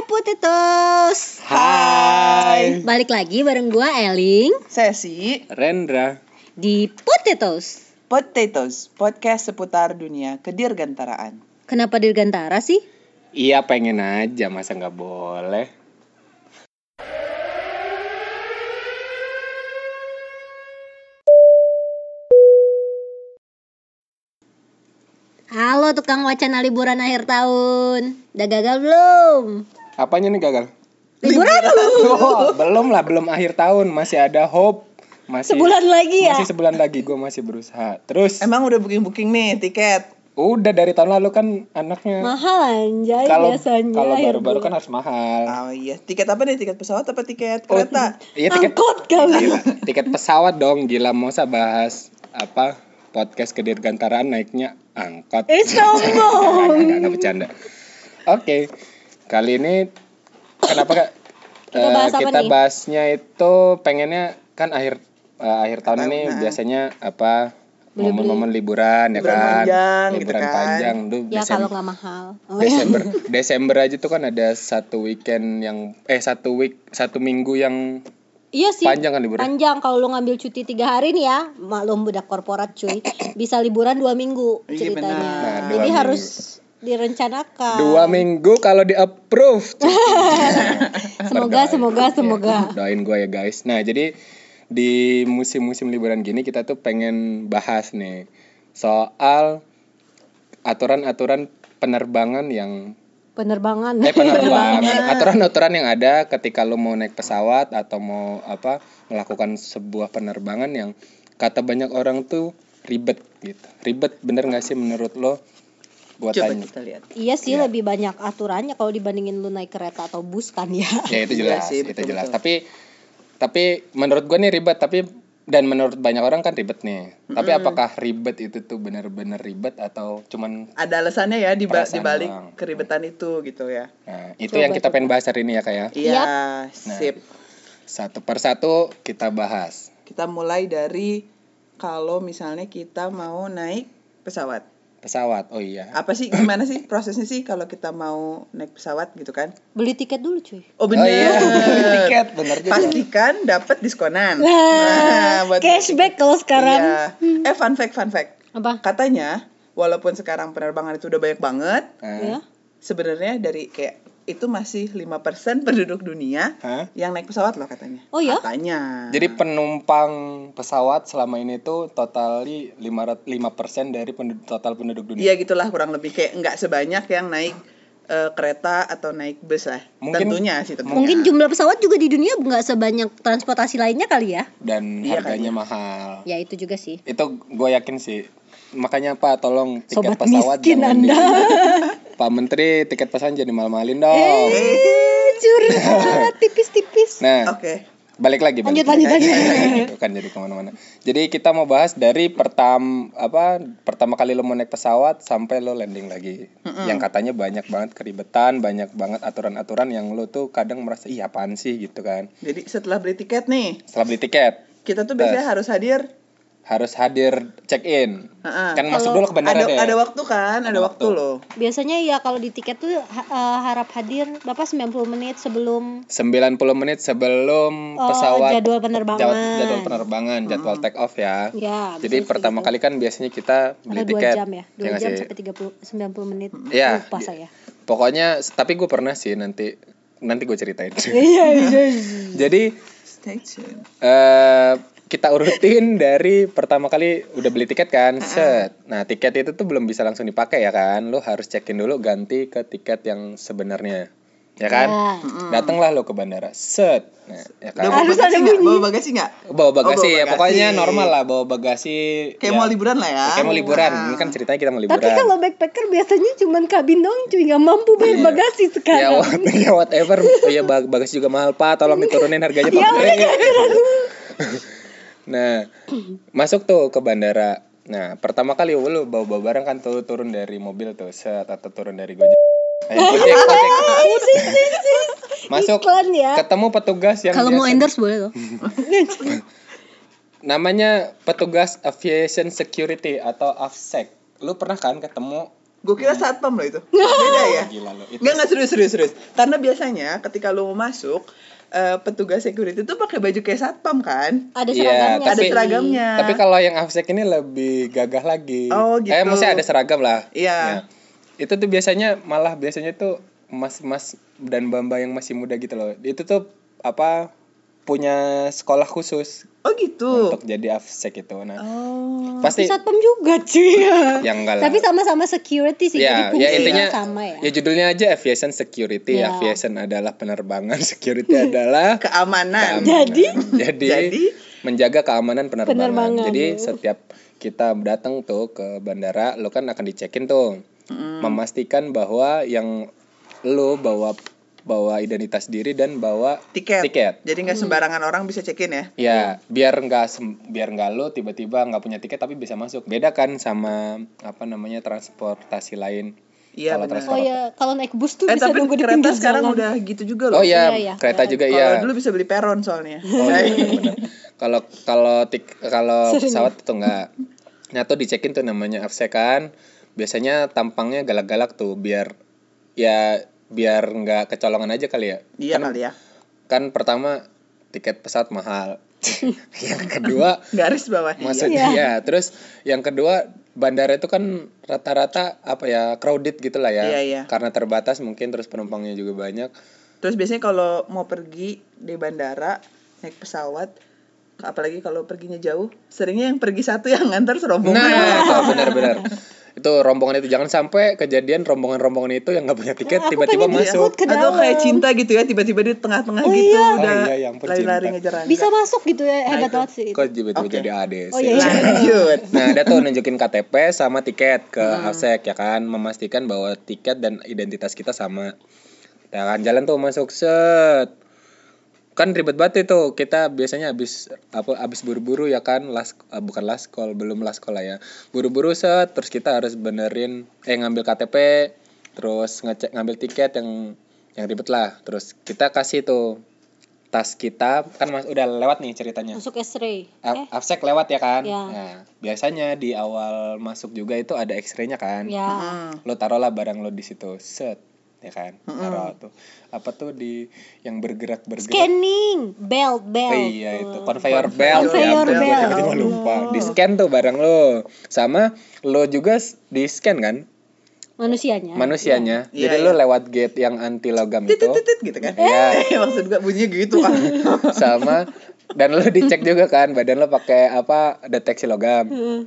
Hai Potatoes Hai. Balik lagi bareng gua Eling Sesi Rendra. di Potatoes Potatoes, podcast seputar dunia kedirgantaraan. Kenapa dirgantara sih? Iya pengen aja, masa nggak boleh? Halo tukang wacana liburan akhir tahun Udah gagal belum? Apanya nih gagal? Liburan Oh, belum lah, belum akhir tahun, masih ada hope. Masih Sebulan lagi ya? Masih sebulan lagi, gue masih berusaha. Terus, Emang udah booking-booking nih tiket? udah dari tahun lalu kan anaknya. Mahal anjay Kalau biasanya kalau akhir baru-baru kan harus mahal. Oh iya, tiket apa nih? Tiket pesawat apa tiket Oh, kereta? Iya tiket Angkot kali Gila, tiket pesawat dong, gila mau usah bahas apa podcast kedirgantaraan naiknya angkot. Eh sombong Nggak, nggak bercanda. Oke, kali ini kenapa kak? Kita Eh, bahas apa kita nih? bahasnya itu pengennya kan akhir eh, akhir tahun ini nah. biasanya apa? Momen-momen liburan ya Liburan kan? panjang, gitu liburan kan. panjang tuh Ya kalau nggak mahal Oh, iya. Desember Desember aja tuh kan ada satu weekend yang eh satu week satu minggu yang Iya sih panjang kan liburan. Panjang kalau lu ngambil cuti tiga hari nih ya Maklum budak korporat cuy Bisa liburan dua minggu Iya, ceritanya benar. Nah, dua Jadi minggu. harus direncanakan. Dua minggu kalau di approve. Semoga semoga semoga. Doain gue ya guys. Nah jadi di musim-musim liburan gini kita tuh pengen bahas nih soal aturan-aturan penerbangan yang Penerbangan. Eh penerbangan. Aturan-aturan yang ada ketika lo mau naik pesawat atau mau apa melakukan sebuah penerbangan yang kata banyak orang tuh ribet gitu. Ribet bener nggak sih menurut lo gua Coba tanya kita lihat. Iya sih Iya. lebih banyak aturannya kalau dibandingin lu naik kereta atau bus kan ya ya itu Iya jelas sih, itu betul, jelas betul. tapi tapi menurut gue nih ribet tapi dan menurut banyak orang kan ribet nih tapi apakah ribet itu tuh bener-bener ribet atau cuman Ada alasannya ya di ba- Perasaan di balik doang. keribetan itu gitu ya. nah itu Coba, yang kita coba. pengen bahas hari ini ya kayak Iya, Nah. sip. satu persatu kita bahas Kita mulai dari kalau misalnya kita mau naik pesawat. Pesawat oh iya Apa sih gimana sih prosesnya sih kalau kita mau naik pesawat gitu kan? Beli tiket dulu cuy Oh oh bener. iya tiket bener juga Pastikan dapat diskonan. Nah, buat cashback kalau sekarang Iya. Eh fun fact, fun fact. Apa? Katanya walaupun sekarang penerbangan itu udah banyak banget? Ya sebenarnya dari kayak itu masih 5% penduduk dunia Hah? yang naik pesawat loh katanya. Oh ya? Katanya. Jadi penumpang pesawat selama ini tuh totali 5 5% dari penduduk, total penduduk dunia. Iya gitulah kurang lebih kayak nggak sebanyak yang naik eh, kereta atau naik bus lah. Mungkin- tentunya sih tentunya. Mungkin jumlah pesawat juga di dunia nggak sebanyak transportasi lainnya kali ya Dan Iya, harganya kayaknya. mahal. Ya itu juga sih Itu gue yakin sih. Makanya Pak tolong tiket Sobat pesawat miskin jangan Anda. di- Pak Menteri tiket pesawat jadi mahal-mahalin dong. Eh curhat tipis-tipis Nah, Oke. balik lagi balik Lanjut, lagi. lanjut, lanjut. Gitu kan jadi ke mana-mana. Jadi kita mau bahas dari pertam apa pertama kali lo mau naik pesawat sampai lo landing lagi. Yang katanya banyak banget keribetan, banyak banget aturan-aturan yang lo tuh kadang merasa iya apaan sih gitu kan. Jadi setelah beli tiket nih, Setelah beli tiket kita tuh biasanya harus hadir. Harus hadir check in. Heeh. Kan masuk dulu ke bandara ada deh. ada waktu kan, ada, Ada waktu. waktu. loh. Biasanya ya kalau di tiket tuh eh, harap hadir Bapak 90 menit sebelum 90 menit sebelum Oh, pesawat jadwal penerbangan. jadwal, jadwal penerbangan, jadwal take off ya. Ya Jadi pertama segitu. kali kan biasanya kita beli Ada dua tiket. jam ya Dua nggak jam sih? sampai 30, 90 menit Iya. Lupa saya Pokoknya tapi gue pernah sih nanti nanti gue ceritain. Iya iya Jadi Stay tune. eh kita urutin dari pertama kali udah beli tiket kan, set. Nah tiket itu tuh belum bisa langsung dipakai ya kan, lo harus cekin dulu ganti ke tiket yang sebenarnya, ya kan? Ya. Datanglah lo ke bandara, set. Nah, ya kan? Bawa Harus bagasi ada nggak? bunyi. Bawa bagasi nggak? Bawa bagasi Oh, bawa ya, bagasi. pokoknya normal lah bawa bagasi. Kayak ya. mau liburan lah ya. Kayak mau liburan, Nah. ini kan ceritanya kita mau liburan. Tapi kalau backpacker biasanya cuman kabin dong cuy nggak mampu bayar Iya. bagasi ya, sekarang. what, ya whatever, ya bag- bagasi juga mahal pak, tolong diturunin harganya pak. Ya. nah, masuk tuh ke bandara. Nah, pertama kali lu bawa bawa barang kan tuh turun dari mobil tuh, set atau turun dari gojek. Eh, gojek, gojek. Masuk, Iklan ya. ketemu petugas yang Kalau mau endorse boleh loh. namanya petugas aviation security atau AFSEC. Lu pernah kan ketemu Gue kira satpam loh itu. Beda ya? Gila lo. Itu Enggak enggak serius serius serius. Karena biasanya ketika lu mau masuk eh, petugas security itu pakai baju kayak satpam kan? Ada Iya, seragamnya. Ada tapi- sih. seragamnya. Tapi kalau yang AFSEC ini lebih gagah lagi. Oh, gitu. Eh, maksudnya ada seragam lah. Iya. Ya. Itu tuh biasanya malah biasanya tuh mas-mas dan mbak-mbak yang masih muda gitu loh. Itu tuh apa punya sekolah khusus Oh gitu. untuk jadi AFSEC itu. Nah, Oh. pasti Satpam juga cuy. yang enggak lah. Tapi sama-sama security sih. ya, jadi ya intinya sama ya. ya judulnya aja aviation security. Ya. Aviation adalah penerbangan, security adalah Keamanan. keamanan. Jadi? jadi, Jadi? menjaga keamanan penerbangan. Penerbangan. Jadi setiap kita datang tuh ke bandara, lo kan akan dicekin tuh, Mm. memastikan bahwa yang lo bawa bawa identitas diri dan bawa Tiket. tiket. Jadi nggak sembarangan orang bisa check-in ya? Ya, biar nggak sem- biar nggak lo tiba-tiba nggak punya tiket tapi bisa masuk. Beda kan sama apa namanya transportasi lain. Iya Kalau benar. transport- Oh ya, kalau naik bus tuh Eh bisa tapi nunggu di kereta pinggir sekarang jalan. udah gitu juga loh. Oh iya, Iya, iya. kereta juga Kalau ya. dulu bisa beli peron soalnya. Oh iya. Kalau kalau tik kalau pesawat itu enggak. Nah tuh dicekin tuh namanya AFSEC kan. Biasanya tampangnya galak-galak tuh biar ya biar nggak kecolongan aja kali ya. Iya kan, kali ya. Kan pertama tiket pesawat mahal. yang kedua Garis bawah. maksudnya Iya. ya. Terus yang kedua bandara itu kan rata-rata apa ya crowded gitu lah ya. Iya, iya. Karena terbatas mungkin terus penumpangnya juga banyak. Terus biasanya kalau mau pergi di bandara naik pesawat apalagi kalau perginya jauh, seringnya yang pergi satu yang ngantar serombongan. Nah, benar-benar. Itu rombongan itu jangan sampai kejadian rombongan-rombongan itu yang nggak punya tiket tiba-tiba masuk. Atau kayak cinta gitu ya, tiba-tiba di tengah-tengah Oh, gitu iya. udah Oh, iya, yang lari-lari ngejar Anda. Bisa masuk gitu ya, Nah, hebat banget sih. Kok tiba-tiba Oke. jadi ADC. Oh, iya, iya. Lanjut. Nah, ada tuh nunjukin KTP sama tiket ke Hmm. Ya kan, memastikan bahwa tiket dan identitas kita sama. Ya kan jalan tuh masuk set. Kan ribet banget itu. Kita biasanya habis apa habis buru-buru ya kan, las eh, bukan last call, belum last call lah ya. Buru-buru set terus kita harus benerin eh ngambil KTP, terus ngecek ngambil tiket yang yang ribet lah. Terus kita kasih tuh tas kita kan mas udah lewat nih ceritanya. Masuk X-ray. Eh, Afsek lewat ya kan? Ya. Nah, biasanya di awal masuk juga itu ada X-ray-nya kan. ya. Hmm. Lo taruhlah barang lo di situ, set, ya kan? Taruh tuh. Apa tuh di yang bergerak bergerak? Scanning, belt, belt. Oh, iya itu conveyor belt Conveyor ya ampun, gue belt. tiba-tiba lupa. Di scan tuh barang lo. Sama lo juga di scan kan Manusianya. manusianya. Iya, Jadi iya. lo lewat gate yang anti logam itu. Gitu kan. Iya. Maksud gua bunyinya gitu kan. sama dan lo dicek juga kan badan lo pakai apa deteksi logam. Heeh.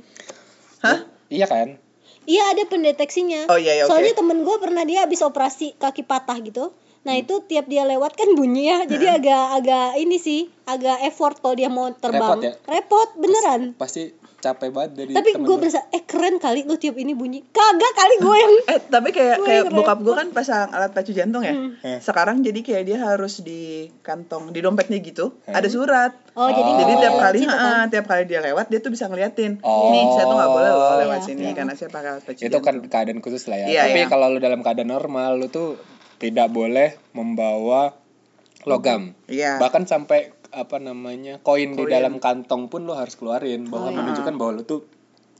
Hah? Iya kan? Iya ada pendeteksinya. Oh, iya, iya. Soalnya temen gue pernah dia habis operasi kaki patah gitu. Nah itu tiap dia lewat kan bunyi ya. Jadi agak agak ini sih, agak effort kalau dia mau terbang. Repot ya? Repot, beneran. Pasti capek banget dari Tapi gue berasa, eh keren kali lu tiap ini bunyi. Kagak kali gue yang Eh tapi kayak Gue kayak bokap gue kan pasang alat pacu jantung ya. Hmm. Eh. Sekarang jadi kayak dia harus di kantong di dompetnya gitu ada surat. Oh, jadi Oh. Jadi tiap kali ha, kan? tiap kali dia lewat dia tuh bisa ngeliatin. Oh. Nih saya tuh nggak boleh loh Oh, lewat iya, sini iya. karena saya pakai alat pacu itu kan jantung. keadaan khusus lah ya. Iya, Tapi iya. kalau lu dalam keadaan normal lu tuh tidak boleh membawa logam. Iya. Bahkan sampai apa namanya koin di dalam kantong pun lu harus keluarin bahwa Oh, iya. menunjukkan bahwa lu tuh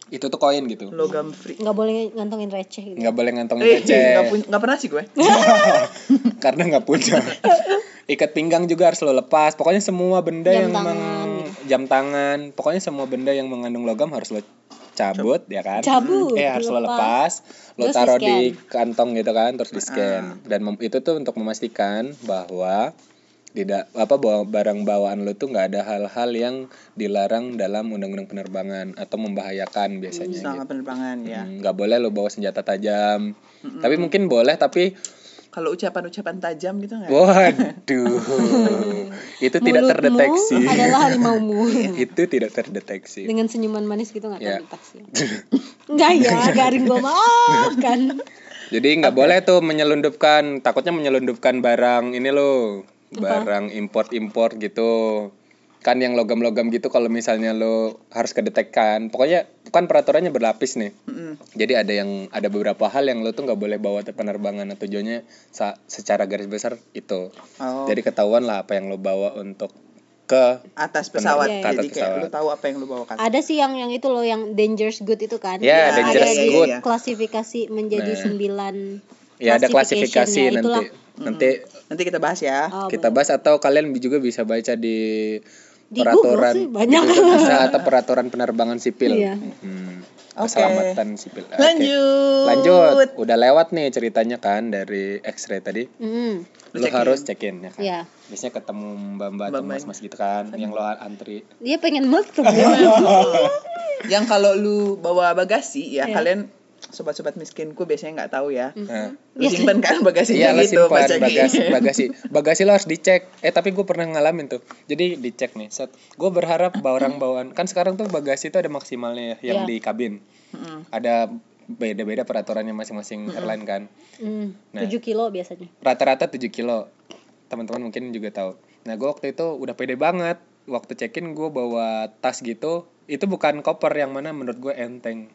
itu tuh koin gitu. Logam free. nggak boleh ngantongin receh gitu. Nggak boleh ngantongin Eh, receh nggak pun- nggak pernah sih gue. karena nggak punya. Ikat pinggang juga harus lo lepas. Pokoknya semua benda Jam yang tangan meng- gitu. jam tangan, pokoknya semua benda yang mengandung logam harus lo cabut ya kan? Cabut, Eh harus lo dilepas. lepas, lo Terus taruh di kantong gitu kan, terus di Ah. scan. Dan mem- itu tuh untuk memastikan bahwa tidak apa bawa barang bawaan lo tuh nggak ada hal-hal yang dilarang dalam undang-undang penerbangan atau membahayakan biasanya Selama gitu. penerbangan ya. Hmm, nggak boleh lo bawa senjata tajam. Tapi mungkin boleh tapi Kalau ucapan-ucapan tajam gitu nggak? waduh. itu tidak Mulutmu terdeteksi. adalah harimaumu. itu tidak terdeteksi. Dengan senyuman manis gitu nggak Ya. terdeteksi. Enggak ya, garing gue mah kan. Jadi nggak boleh tuh menyelundupkan, takutnya menyelundupkan barang ini loh, barang import-import gitu. Kan yang logam-logam gitu kalau misalnya lo harus kedetekkan. Pokoknya kan peraturannya berlapis nih. Mm-mm. Jadi ada yang ada beberapa hal yang lo tuh nggak boleh bawa ke penerbangan atau tujuannya sa- secara garis besar itu. Oh. Jadi ketahuan lah apa yang lo bawa untuk ke atas pesawat ke atas jadi kayak pesawat. lu tahu apa yang lu bawa kan ada sih yang yang itu loh yang dangerous good itu kan Ya, Yang dangerous ada di good. klasifikasi menjadi Nah. sembilan ya ada klasifikasi nanti itulah. nanti nanti kita bahas ya Oh, kita bahas atau kalian juga bisa baca di, Di peraturan Google sih, banyak. di Google bisa atau peraturan penerbangan sipil Iya. Hmm, Oke. keselamatan sipil Oke. lanjut lanjut udah lewat nih ceritanya kan dari X-ray tadi Mm, check-in. harus check in ya kan ya biasanya ketemu mbak mbak atau Mbak-mbak. mas mas gitu kan yang lo antri dia pengen mesum yang kalau lu bawa bagasi ya Iya. kalian sobat-sobat miskinku biasanya nggak tahu ya. Lu simpen kan Iya bagasinya lo gitu simpan bagasi bagasi. Bagasi lo harus dicek. Eh tapi gue pernah ngalamin tuh. Jadi dicek nih set. Gue berharap barang bawaan kan sekarang tuh bagasi itu ada maksimalnya ya, yang Iya. di kabin. Mm-mm. ada beda-beda peraturannya masing-masing airline kan. Hmm, Nah. 7 kilo biasanya. Rata-rata 7 kilo. Teman-teman mungkin juga tahu. Nah gue waktu itu udah pede banget. Waktu check-in gue bawa tas gitu. Itu bukan koper yang mana menurut gue enteng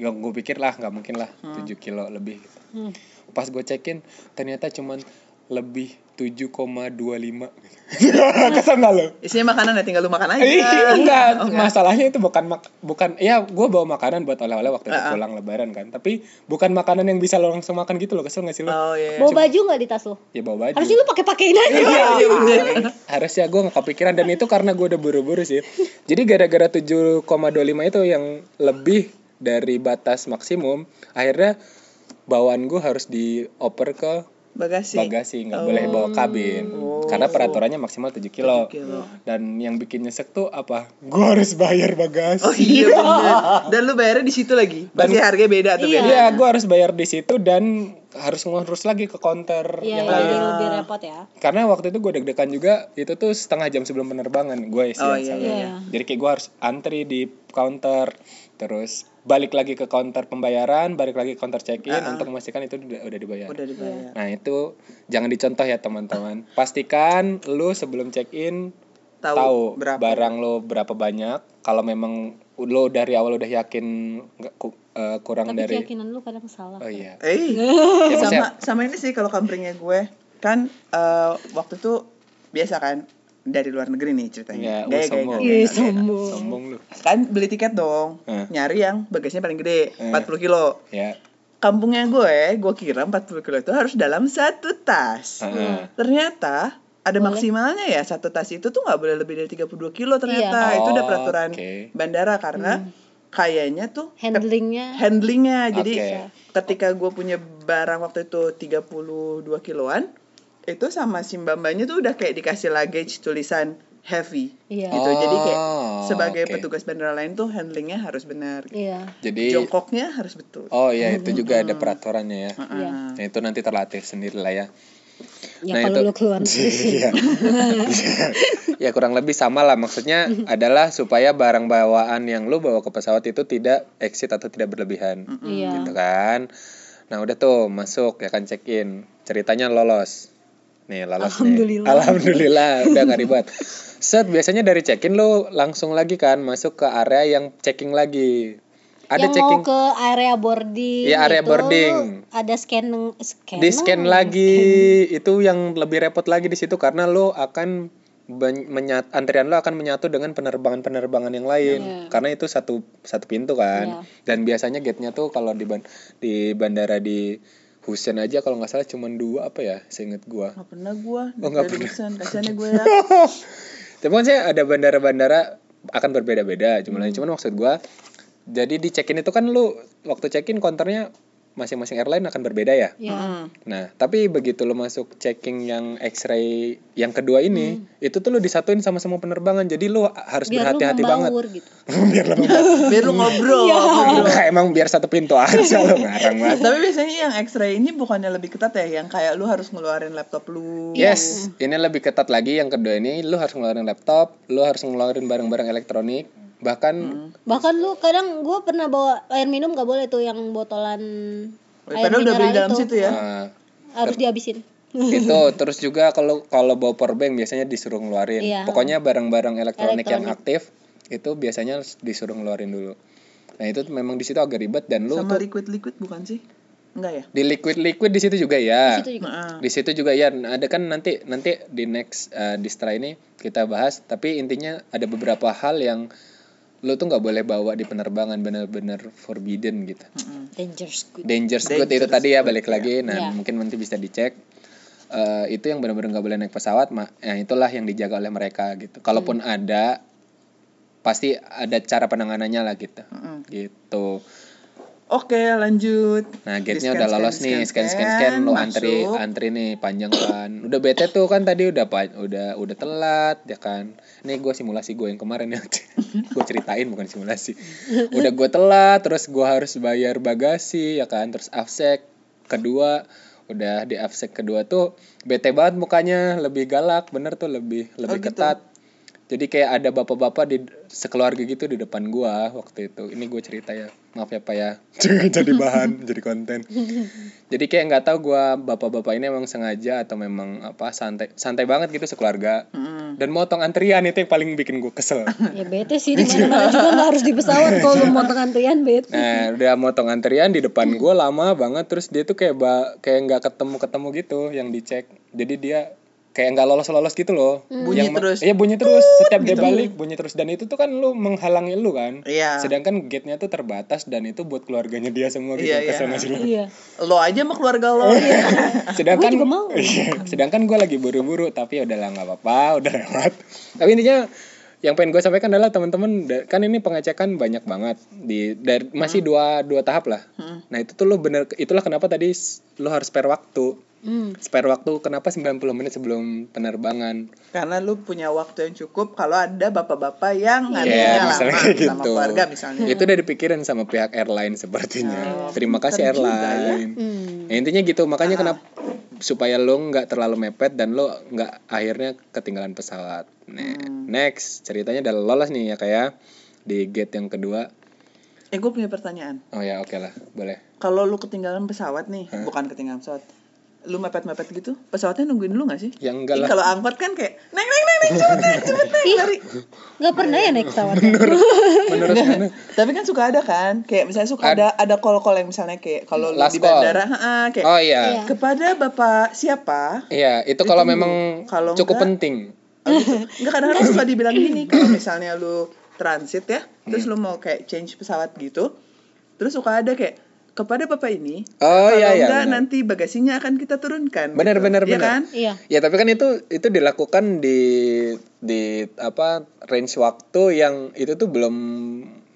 yang gue pikir lah nggak mungkin lah 7 kilo lebih Hmm. pas gue check-in ternyata cuman lebih 7,25 kesel nggak lo isinya makanan ya tinggal lu makan aja Iya, enggak. Oh, Masalahnya itu bukan mak bukan ya gue bawa makanan buat oleh-oleh waktu Ah, ah. pulang lebaran kan. Tapi bukan makanan yang bisa lo langsung makan gitu loh. Kesel gak sih lo? oh iya bawa baju nggak di tas lo Ya bawa baju. harusnya lu pakai pakein aja iya iya bener. Harusnya gue gak kepikiran dan itu karena gue udah buru-buru sih. Jadi gara-gara 7,25 itu yang lebih dari batas maksimum, akhirnya bawaan gue harus dioper ke bagasi bagasi, nggak boleh bawa kabin. Oh. Karena peraturannya maksimal 7 kilo. 7 kilo. Dan yang bikin nyesek tuh apa? Gue harus bayar bagasi. oh iya bener dan lu bayarnya di situ lagi pasti harganya beda tuh Iya. Iya, gue harus bayar di situ dan harus ngurus lagi ke counter Iya, yang jadi lain. lebih repot ya. Karena waktu itu gue deg-degan juga, itu tuh setengah jam sebelum penerbangan gue sih Oh, iya, salah. iya. Jadi kayak gue harus antri di counter, terus balik lagi ke counter pembayaran, balik lagi ke counter check-in Ah, ah. untuk memastikan itu udah, udah dibayar. udah dibayar Nah itu jangan dicontoh ya teman-teman. Pastikan lu sebelum check-in tahu, tahu berapa barang lo berapa banyak. Kalau memang lo dari awal udah yakin nggak ku- eh, kurang Tapi dari keyakinan lu kadang salah. oh iya eh Ya, sama sama ini sih kalau kampringnya gue kan eh, waktu itu biasa kan dari luar negeri nih ceritanya ya Gaya, wah, gaya, sombong gaya. Iya, sombong. sombong lu kan beli tiket dong Eh. nyari yang bagasinya paling gede Eh. 40 kilo ya kampungnya gue gue kira 40 kilo itu harus dalam satu tas Heeh. ternyata ada Boleh. maksimalnya ya satu tas itu tuh nggak boleh lebih dari 32 kilo ternyata Iya. itu udah Oh, peraturan oke. bandara karena kayaknya tuh Handlingnya handlingnya jadi Oke. ketika gue punya barang waktu itu 32 kiloan itu sama si mbak-mbaknya tuh udah kayak dikasih luggage tulisan heavy Iya. gitu jadi kayak Oh, sebagai oke. petugas bandara lain tuh handlingnya harus benar Iya. jadi jongkoknya harus betul oh iya itu juga ada peraturannya ya Iya. Heeh. Nah, itu nanti terlatih sendiri lah ya Ya Nah, kalau itu- lu keluar. Iya. ya kurang lebih sama lah maksudnya adalah supaya barang bawaan yang lu bawa ke pesawat itu tidak exit atau tidak berlebihan Iya. gitu kan nah udah tuh masuk ya kan check in ceritanya lolos nih lolos Alhamdulillah. nih. Alhamdulillah. Udah gak ribet. Set biasanya dari check in lu langsung lagi kan masuk ke area yang checking lagi. Ada yang checking mau ke area boarding Iya, area itu boarding. ada scan scan di scan lagi. Itu yang lebih repot lagi di situ karena lo akan menyat antrian lo akan menyatu dengan penerbangan-penerbangan yang lain. Iya. karena itu satu satu pintu kan. Dan biasanya gate-nya tuh kalau di ban- di bandara di Husen aja kalau nggak salah cuma dua apa ya seinget gua Gak pernah gua Oh, nggak pernah. Busan. Kasiannya gue ya Cuman sih ada bandara-bandara akan berbeda-beda jumlahnya. Cuman maksud gua jadi di check-in itu kan lu waktu check-in counternya masing-masing airline akan berbeda ya. Mm. Nah, tapi begitu lo masuk checking yang X-ray yang kedua ini, itu tuh lo disatuin sama semua penerbangan. Jadi lo harus biar berhati-hati banget. gitu biar lo biar lu ngobrol Iya. Nah, emang biar satu pintu aja lo ngarang banget. tapi biasanya yang X-ray ini bukannya lebih ketat ya yang kayak lu harus ngeluarin laptop lu Yes, ini lebih ketat lagi yang kedua ini lo harus ngeluarin laptop, lo harus ngeluarin barang-barang elektronik, bahkan bahkan lu kadang gue pernah bawa air minum gak boleh tuh yang botolan air padahal udah beli dalam itu situ ya uh, harus dihabisin itu terus juga kalau kalau bawa power bank biasanya disuruh ngeluarin. Iya. Pokoknya barang-barang elektronik, yang Elektronik. aktif itu biasanya disuruh ngeluarin dulu. Nah, itu memang di situ agak ribet dan lu sama tuh liquid liquid bukan sih Enggak ya? Di liquid liquid di situ juga ya. Situ juga. Di situ juga ya. Nah, Ada kan nanti nanti di next eh, di setelah ini kita bahas. Tapi intinya ada beberapa hal yang lo tuh nggak boleh bawa di penerbangan benar-benar forbidden gitu. Mm-mm. Dangerous good. Dangerous good itu Dangerous tadi ya good, balik lagi. Nah Iya. mungkin nanti bisa dicek. Eh, itu yang benar-benar nggak boleh naik pesawat. Ma nah, itulah yang dijaga oleh mereka gitu. Kalaupun ada pasti ada cara penanganannya lah gitu. Mm-mm. Gitu. Oke, lanjut. Nah, gate-nya udah lolos nih, scan scan scan lo antri antri nih panjang kan. Udah bete tuh kan tadi udah udah udah telat ya kan. Nih gue simulasi gue yang kemarin ya. gue ceritain bukan simulasi. Udah gue telat, terus gue harus bayar bagasi ya kan, terus afsek kedua udah di afsek kedua tuh bete banget mukanya lebih galak bener tuh lebih lebih gitu? ketat jadi kayak ada bapak-bapak di sekeluarga gitu di depan gua waktu itu. Ini gue cerita ya. Maaf ya pak ya. Jangan jadi bahan jadi konten. Jadi kayak nggak tahu gua bapak-bapak ini emang sengaja atau memang apa santai santai banget gitu sekeluarga. Dan motong antrian itu yang paling bikin gue kesel. Ya bete sih di mana-mana juga nggak harus di pesawat kalau lu mau antrian bete. nah udah motong antrian di depan gua lama banget. Terus dia tuh kayak ba kayak nggak ketemu ketemu gitu yang dicek. Jadi dia kayak nggak lolos lolos gitu loh Bunyi Yang terus. iya bunyi terus setiap dia balik bunyi terus dan itu tuh kan lu menghalangi lu kan Iya. sedangkan gate-nya tuh terbatas dan itu buat keluarganya dia semua gitu Iya, iya. kesel lu? Iya. Lo aja sama keluarga lo. Iya. sedangkan Gua mau. Iya, sedangkan gue lagi buru-buru tapi ya udahlah nggak apa-apa udah lewat tapi intinya yang pengen gue sampaikan adalah teman-teman kan ini pengecekan banyak banget di dari masih dua dua tahap lah Hmm. nah itu tuh lo bener itulah kenapa tadi lo harus spare waktu Hmm. spare waktu kenapa 90 menit sebelum penerbangan Karena lu punya waktu yang cukup kalau ada bapak-bapak yang ngantrinya lama misalnya sama gitu. keluarga misalnya. itu udah dipikirin sama pihak airline sepertinya Oh, terima kasih juga airline Hmm. Ya, intinya gitu makanya Ah. kenapa supaya lo nggak terlalu mepet dan lo nggak akhirnya ketinggalan pesawat. Nah, Hmm. next ceritanya udah lolos nih ya kayak di gate yang kedua. Eh gue punya pertanyaan. Oh ya oke lah boleh. Kalau lu ketinggalan pesawat nih, bukan ketinggalan pesawat. Lu mepet-mepet gitu, pesawatnya nungguin dulu gak sih? Ya enggak lah. kalau angkot kan kayak naik naik naik naik cepet naik cepet naik lari. Nggak pernah ya naik pesawat. Menurut mana? Tapi kan suka ada kan, kayak misalnya suka ada ada call-call yang misalnya kayak kalau lu di call. bandara, ha, kayak Oh iya. Iya. kepada bapak siapa? Iya, itu kalau memang Kalau cukup enggak- penting. Oh, gitu. Enggak kadang-kadang suka dibilang gini kalau misalnya lu transit ya, terus Hmm. lu mau kayak change pesawat gitu, terus suka ada kayak kepada bapak ini, Oh kalau iya iya. enggak benar. nanti bagasinya akan kita turunkan. Benar, gitu. benar, Iya benar. kan? Iya. Ya tapi kan itu itu dilakukan di di apa range waktu yang itu tuh belum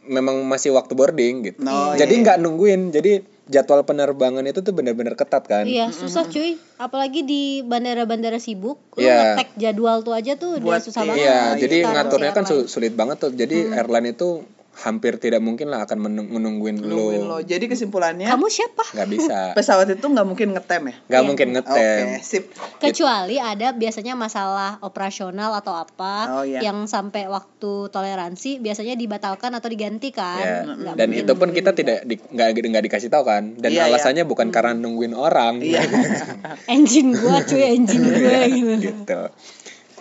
memang masih waktu boarding gitu. Oh, jadi iya. nggak nungguin. Jadi jadwal penerbangan itu tuh benar-benar ketat kan. Iya, susah cuy. Apalagi di bandara-bandara sibuk, lu Iya. ngetek jadwal tuh aja tuh udah Buat- susah iya, banget. Iya, Ah, jadi iya, ngaturnya kan sulit banget tuh. Jadi airline itu hampir tidak mungkin lah akan menung- menungguin Nungguin lo. lo. Jadi kesimpulannya Kamu siapa? Nggak bisa. pesawat itu nggak mungkin ngetem ya? Nggak Iya. mungkin Oke, ngetem. sip. Kecuali ada biasanya masalah operasional atau Oh, apa iya. yang sampai waktu toleransi biasanya dibatalkan atau diganti kan. Ya, Nggak dan itu pun kita juga. tidak di, nggak nggak dikasih tahu kan dan Iya, iya. alasannya bukan karena nungguin orang Iya. engine gua cuy, engine gua gitu. gitu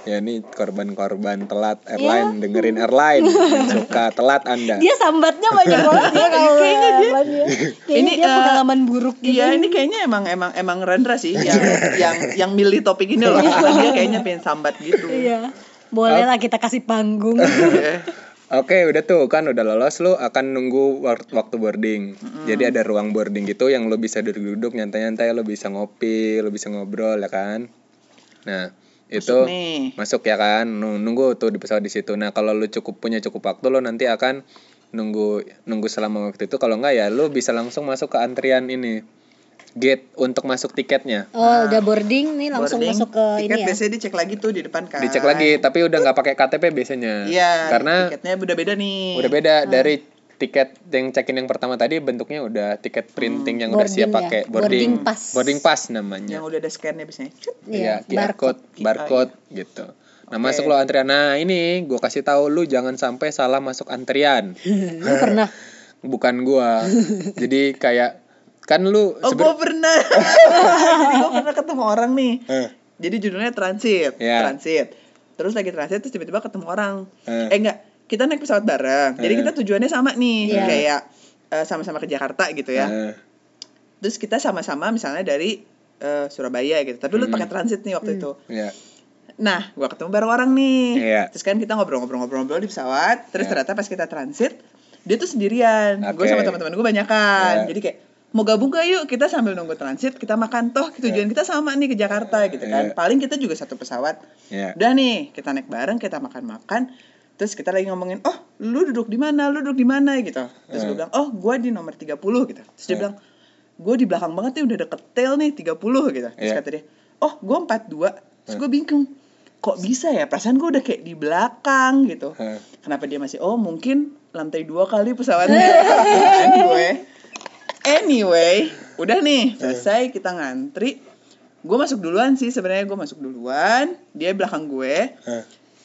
ya ini korban-korban telat airline dengerin airline suka telat anda Dia sambatnya banyak banget ya kalau Kayaknya dia- dia. Kayaknya Ini, dia eh, pengalaman buruk gitu. Iya, ini kayaknya emang emang emang Rendra sih yang yang yang milih topik ini loh. Dia kayaknya pengen sambat gitu. Iya. Boleh lah kita kasih panggung. Iya. Oke, udah tuh kan udah lolos lu akan nunggu wak- waktu boarding. Jadi ada ruang boarding gitu yang lu bisa duduk-duduk nyantai-nyantai, lu bisa ngopi, lu bisa ngobrol ya kan. Nah, itu Masuk nih. masuk ya kan. Nu- Nunggu tuh di pesawat di situ. Nah, kalau lu cukup punya cukup waktu lu nanti akan nunggu nunggu selama waktu itu kalau enggak ya lu bisa langsung masuk ke antrian ini. Gate untuk masuk tiketnya. Oh, udah boarding nih langsung Boarding, masuk ke tiket ini ya. biasanya dicek lagi tuh di depan kan. Dicek lagi, tapi udah nggak pakai KTP biasanya. Iya, Karena tiketnya udah beda nih. udah beda dari tiket yang check-in yang pertama tadi bentuknya udah tiket printing yang udah siap ya. pakai Boarding boarding pass. boarding pass namanya Yang udah ada scan-nya biasanya. Iya QR barcode. code barcode gitu nah Oke. masuk lo antrian nah ini gue kasih tahu lu jangan sampai salah masuk antrian Lu pernah bukan gua jadi kayak kan lu Oh, gue pernah. Jadi gue pernah ketemu orang nih. Eh, Jadi judulnya transit, Iya. transit. Terus lagi transit terus tiba-tiba ketemu orang. Eh. Eh enggak, kita naik pesawat bareng. Jadi Eh. kita tujuannya sama nih, Iya. kayak eh, sama-sama ke Jakarta gitu ya. eh, terus kita sama-sama misalnya dari eh, Surabaya gitu tapi lu pakai transit nih waktu itu Iya. nah gua ketemu bareng orang nih Iya. terus kan kita ngobrol-ngobrol-ngobrol di pesawat terus Iya. ternyata pas kita transit dia tuh sendirian gue Oke. sama teman-teman gue banyak kan Iya. jadi kayak mau gabung gak yuk kita sambil nunggu transit kita makan toh tujuan kita sama nih ke Jakarta gitu kan Iya. paling kita juga satu pesawat Iya. udah nih kita naik bareng kita makan-makan terus kita lagi ngomongin oh lu duduk di mana? Lu duduk di mana? Gitu. Terus gue Eh. bilang oh gue di nomor 30 gitu. Terus dia Eh. bilang gue di belakang banget nih udah deket tail nih 30 gitu. Terus Iya. kata dia oh gue 42 terus gue bingung kok bisa ya? Perasaan gue udah kayak di belakang gitu. Hah. kenapa dia masih oh mungkin lantai dua kali pesawatnya. Anyway anyway udah nih selesai kita ngantri. Gue masuk duluan sih sebenarnya gue masuk duluan. Dia belakang gue. Hah.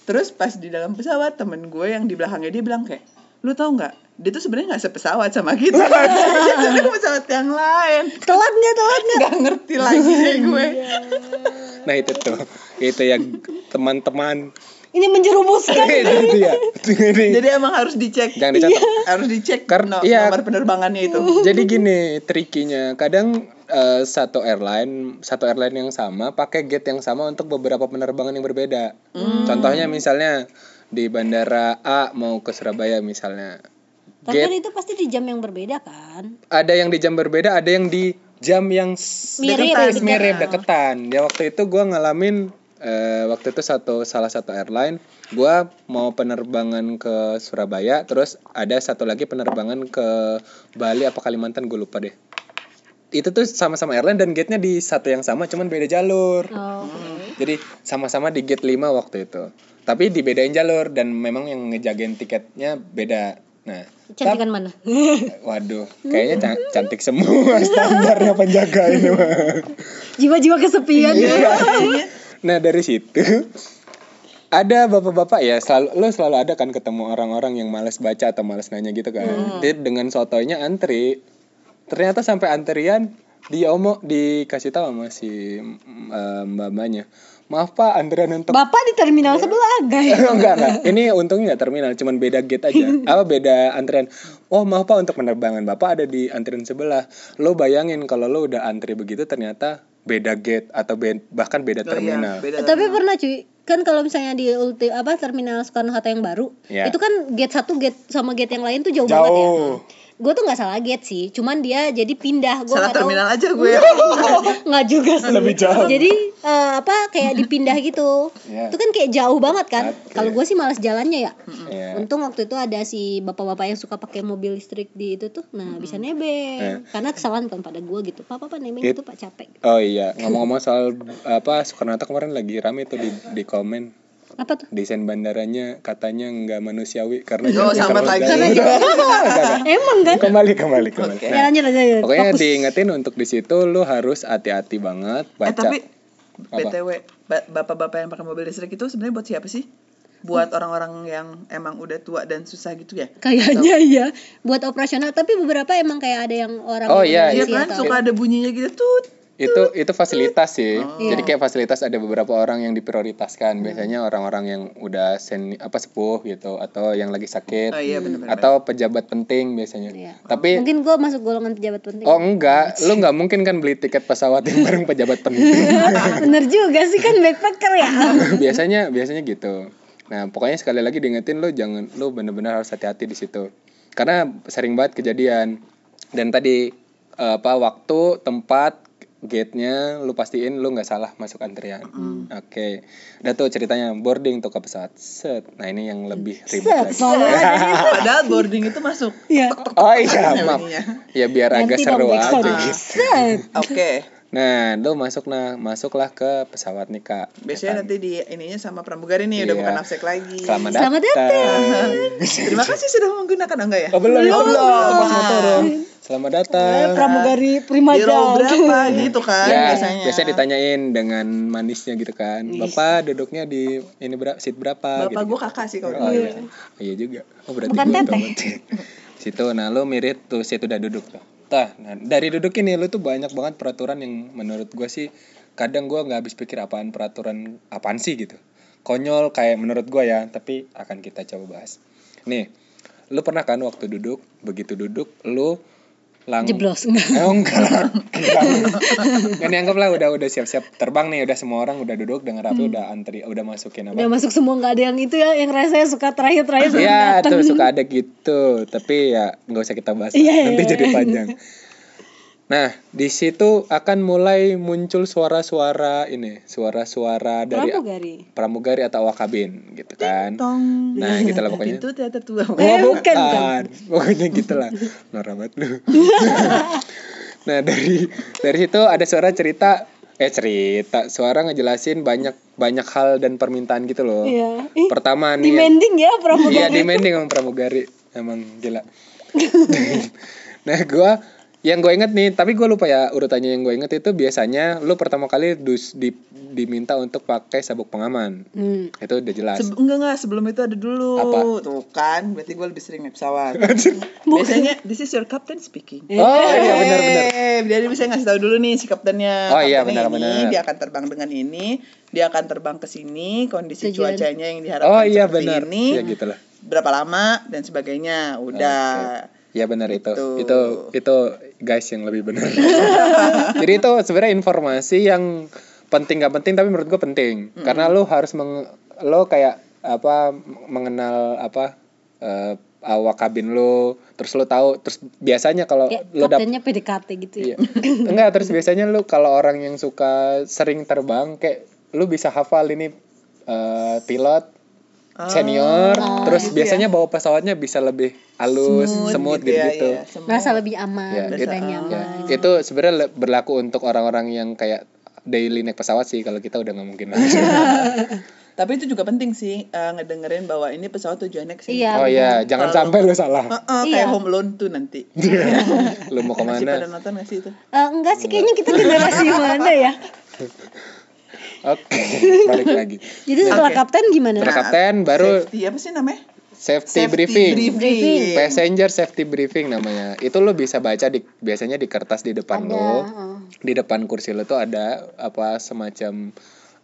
Terus pas di dalam pesawat temen gue yang di belakangnya dia bilang kayak lu tau nggak? Dia tuh sebenarnya nggak sepesawat sama kita. Dia ke pesawat yang lain. Telat nggak telat nggak ngerti lagi deh gue. Nah itu tuh, itu ya teman-teman. Ini menjerumuskan itu dia. Ini. jadi emang harus dicek Jangan dicatat. harus dicek Karena- no- iya. nomor penerbangannya itu Jadi gini trikinya, kadang eh, satu airline, satu airline yang sama pakai gate yang sama untuk beberapa penerbangan yang berbeda. Contohnya misalnya di bandara A mau ke Surabaya misalnya. tapi Gate kan itu pasti di jam yang berbeda kan ada yang di jam berbeda, ada yang di jam yang Mirip, deketan, mirip deketan. Ya waktu itu gua ngalamin eh, waktu itu satu salah satu airline, gua mau penerbangan ke Surabaya, terus ada satu lagi penerbangan ke Bali apa Kalimantan gue lupa deh. Itu tuh sama-sama airline dan gate-nya di satu yang sama, cuman beda jalur. oh, oke. Jadi sama-sama di gate 5 waktu itu. Tapi dibedain jalur dan memang yang ngejagain tiketnya beda. Nah, cantikan mana Waduh, kayaknya ca- cantik semua standarnya penjaga ini mah. jiwa-jiwa kesepian Iya. Ya. Nah dari situ ada bapak-bapak ya selalu lo selalu ada kan ketemu orang-orang yang males baca atau males nanya gitu kan. Dia dengan sotonya antri. Ternyata sampai antrian dia omong dikasih tahu sama si eh, mbak-mbaknya. Maaf pak antrian untuk bapak di terminal sebelah guys enggak enggak ini untungnya nggak terminal cuman beda gate aja apa beda antrian oh maaf pak untuk penerbangan bapak ada di antrian sebelah lo bayangin kalau lo udah antri begitu ternyata beda gate atau be- bahkan beda Oh iya, terminal. beda tapi pernah cuy. Kan kalau misalnya di ulti apa terminal Soekarno Hatta yang baru Iya. itu kan gate satu gate sama gate yang lain tuh jauh, banget ya. Jauh gue tuh nggak salah gate sih cuman dia jadi pindah. Gue salah terminal aja gue. Nggak juga sih. Lebih jauh. jadi eh, apa kayak dipindah gitu. Iya. itu kan kayak jauh banget kan. Oke. kalau gue sih malas jalannya ya. Iya. untung waktu itu ada si bapak-bapak yang suka pakai mobil listrik di itu tuh. Nah bisa nebeng. Karena kesalahan bukan pada gue gitu. Pak pak nebeng It- itu pak capek oh iya. Ngomong-ngomong soal apa Soekarno kemarin lagi rame tuh di di komen apa tuh desain bandaranya katanya nggak manusiawi karena Oh, terlalu lagi. emang kan kembali kembali kembali Oke. Nah, ya lanjut aja ya. Pokoknya Fokus. diingetin untuk di situ lu harus hati-hati banget eh baca. tapi Apa? btw ba- bapak-bapak yang pakai mobil listrik itu sebenarnya buat siapa sih buat orang-orang yang emang udah tua dan susah gitu ya kayaknya iya buat operasional tapi beberapa emang kayak ada yang orang Oh, iya, Iya kan atau- suka ada bunyinya gitu tut itu itu fasilitas sih. Oh. Jadi Iya. kayak fasilitas ada beberapa orang yang diprioritaskan. Biasanya orang-orang yang udah seni apa sepuh gitu atau yang lagi sakit oh iya benar-benar atau pejabat penting biasanya. Iya. Tapi mungkin gue masuk golongan pejabat penting oh enggak, lu nggak mungkin kan beli tiket pesawat yang bareng pejabat penting. bener juga sih kan backpacker ya biasanya biasanya gitu. Nah, pokoknya sekali lagi diingetin lu jangan lu bener-bener harus hati-hati di situ. Karena sering banget kejadian. Dan tadi eh, apa waktu, tempat, gate-nya lu pastiin lu nggak salah masuk antrian. Oke. Udah tuh ceritanya boarding tuh ke pesawat. Set. Nah, ini yang lebih ribet set lagi. padahal boarding itu masuk Iya. Oh iya, maaf. Ya biar agak Ganti dong seru aja gitu. set oke Nah, lu masuk nah, masuklah ke pesawat nih, Kak. biasanya nanti di ininya sama pramugari nih udah Iya. bukan nafsek lagi Selamat Selamat datang. terima kasih sudah menggunakan oh, enggak ya Oh, belum, Oh, belum. Pas mau turun. Selamat datang. pramugari prima di row berapa gitu kan ya, biasanya biasanya ditanyain dengan manisnya gitu kan. Bapak duduknya di ini berapa seat berapa bapak gitu. gue kakak sih kalau Oh, gitu. iya. Oh, iya juga. Oh, berarti Bukan tahu berarti. Situ nah lu mirip tuh situ udah duduk tuh. Tah, nah dari duduk ini lu tuh banyak banget peraturan yang menurut gua sih kadang gua nggak habis pikir apaan peraturan apaan sih gitu. Konyol kayak menurut gua ya, tapi akan kita coba bahas. Nih, lu pernah kan waktu duduk, begitu duduk lu lang Jeblos enggak. Eh, enggak lah. kan dianggap lah udah udah siap-siap terbang nih udah semua orang udah duduk dengan rapi udah antri udah masukin apa Udah masuk semua nggak ada yang itu ya yang rasanya suka terakhir-terakhir sebelum Iya datang. tuh suka ada gitu tapi ya nggak usah kita bahas lah. Iya, iya, nanti iya. jadi panjang nah di situ akan mulai muncul suara-suara ini suara-suara dari Pramugari. pramugari atau awak kabin gitu kan Tong. nah gitu lah pokoknya Pintu teater tua. Oh, Eh, bukan, bukan. Pokoknya gitu lah. Norak banget lu. nah, dari dari situ ada suara cerita eh cerita, suara ngejelasin banyak banyak hal dan permintaan gitu loh. Iya. Ih, Pertama nih. demanding ya pramugari. Iya, demanding sama pramugari. Emang gila. nah, gua yang gue inget nih, tapi gue lupa ya urutannya yang gue inget itu biasanya lu pertama kali dus di, diminta untuk pakai sabuk pengaman. Hmm. Itu udah jelas. Se- enggak enggak sebelum itu ada dulu. Apa? Tuh kan, berarti gue lebih sering naik pesawat. Biasanya this is your captain speaking. oh iya benar-benar. Eh, Dia bisa ngasih tahu dulu nih si kaptennya. Oh, iya, benar-benar. ini, Dia akan terbang dengan ini, dia akan terbang ke sini, kondisi cuacanya yang diharapkan Oh iya seperti benar. ini, Ya gitulah. berapa lama dan sebagainya. Udah. Ya benar itu. Gitu. Itu itu guys yang lebih benar. Jadi itu sebenarnya informasi yang penting gak penting tapi menurut gue penting karena lo harus meng, lo kayak apa mengenal apa eh, awak kabin lo terus lo tahu terus biasanya kalau Ya, lo dap kaptennya PDKT gitu ya. Iya. enggak terus biasanya lo kalau orang yang suka sering terbang kayak lo bisa hafal ini eh, pilot senior terus gitu biasanya bawa pesawatnya bisa lebih halus semut, gitu ya, gitu-gitu iya. Merasa lebih aman, Ya, lebih itu- nyaman. Ya, itu sebenarnya berlaku untuk orang-orang yang kayak daily naik pesawat sih kalau kita udah nggak mungkin. Tapi itu juga penting sih eh, ngedengerin bahwa ini pesawat tujuannya ke sini. Iya. oh iya jangan sampai lu salah Heeh, Iya. kayak home loan tuh nanti. lu mau Masih pada ke mana nonton gak sih itu? Eh, enggak sih kayaknya kita generasi mana ya. Oke balik lagi Jadi setelah Oke. kapten gimana? Setelah kapten baru Safety apa sih namanya? safety, briefing briefing. passenger safety briefing namanya itu lo bisa baca di biasanya di kertas di depan Ada, lo di depan kursi lo tuh ada apa semacam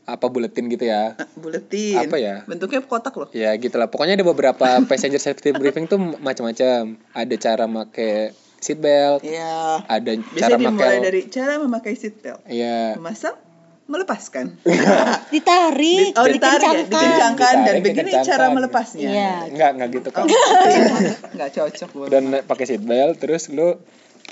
apa buletin gitu ya Ah, Buletin. Apa ya? Bentuknya kotak loh. Ya gitulah. Pokoknya ada beberapa passenger safety briefing tuh macam-macam. Ada cara make seat belt, Iya. ada cara Biasanya dimulai make dari cara memakai seatbelt. Iya. Memasang, melepaskan. Ditarik, oh, ditarik ya, dikencangkan. dikencangkan dan Ditarik, begini dikencangkan. cara melepasnya. Iya. Enggak, enggak gitu kan. Nggak cocok. Dan pakai seat belt terus lu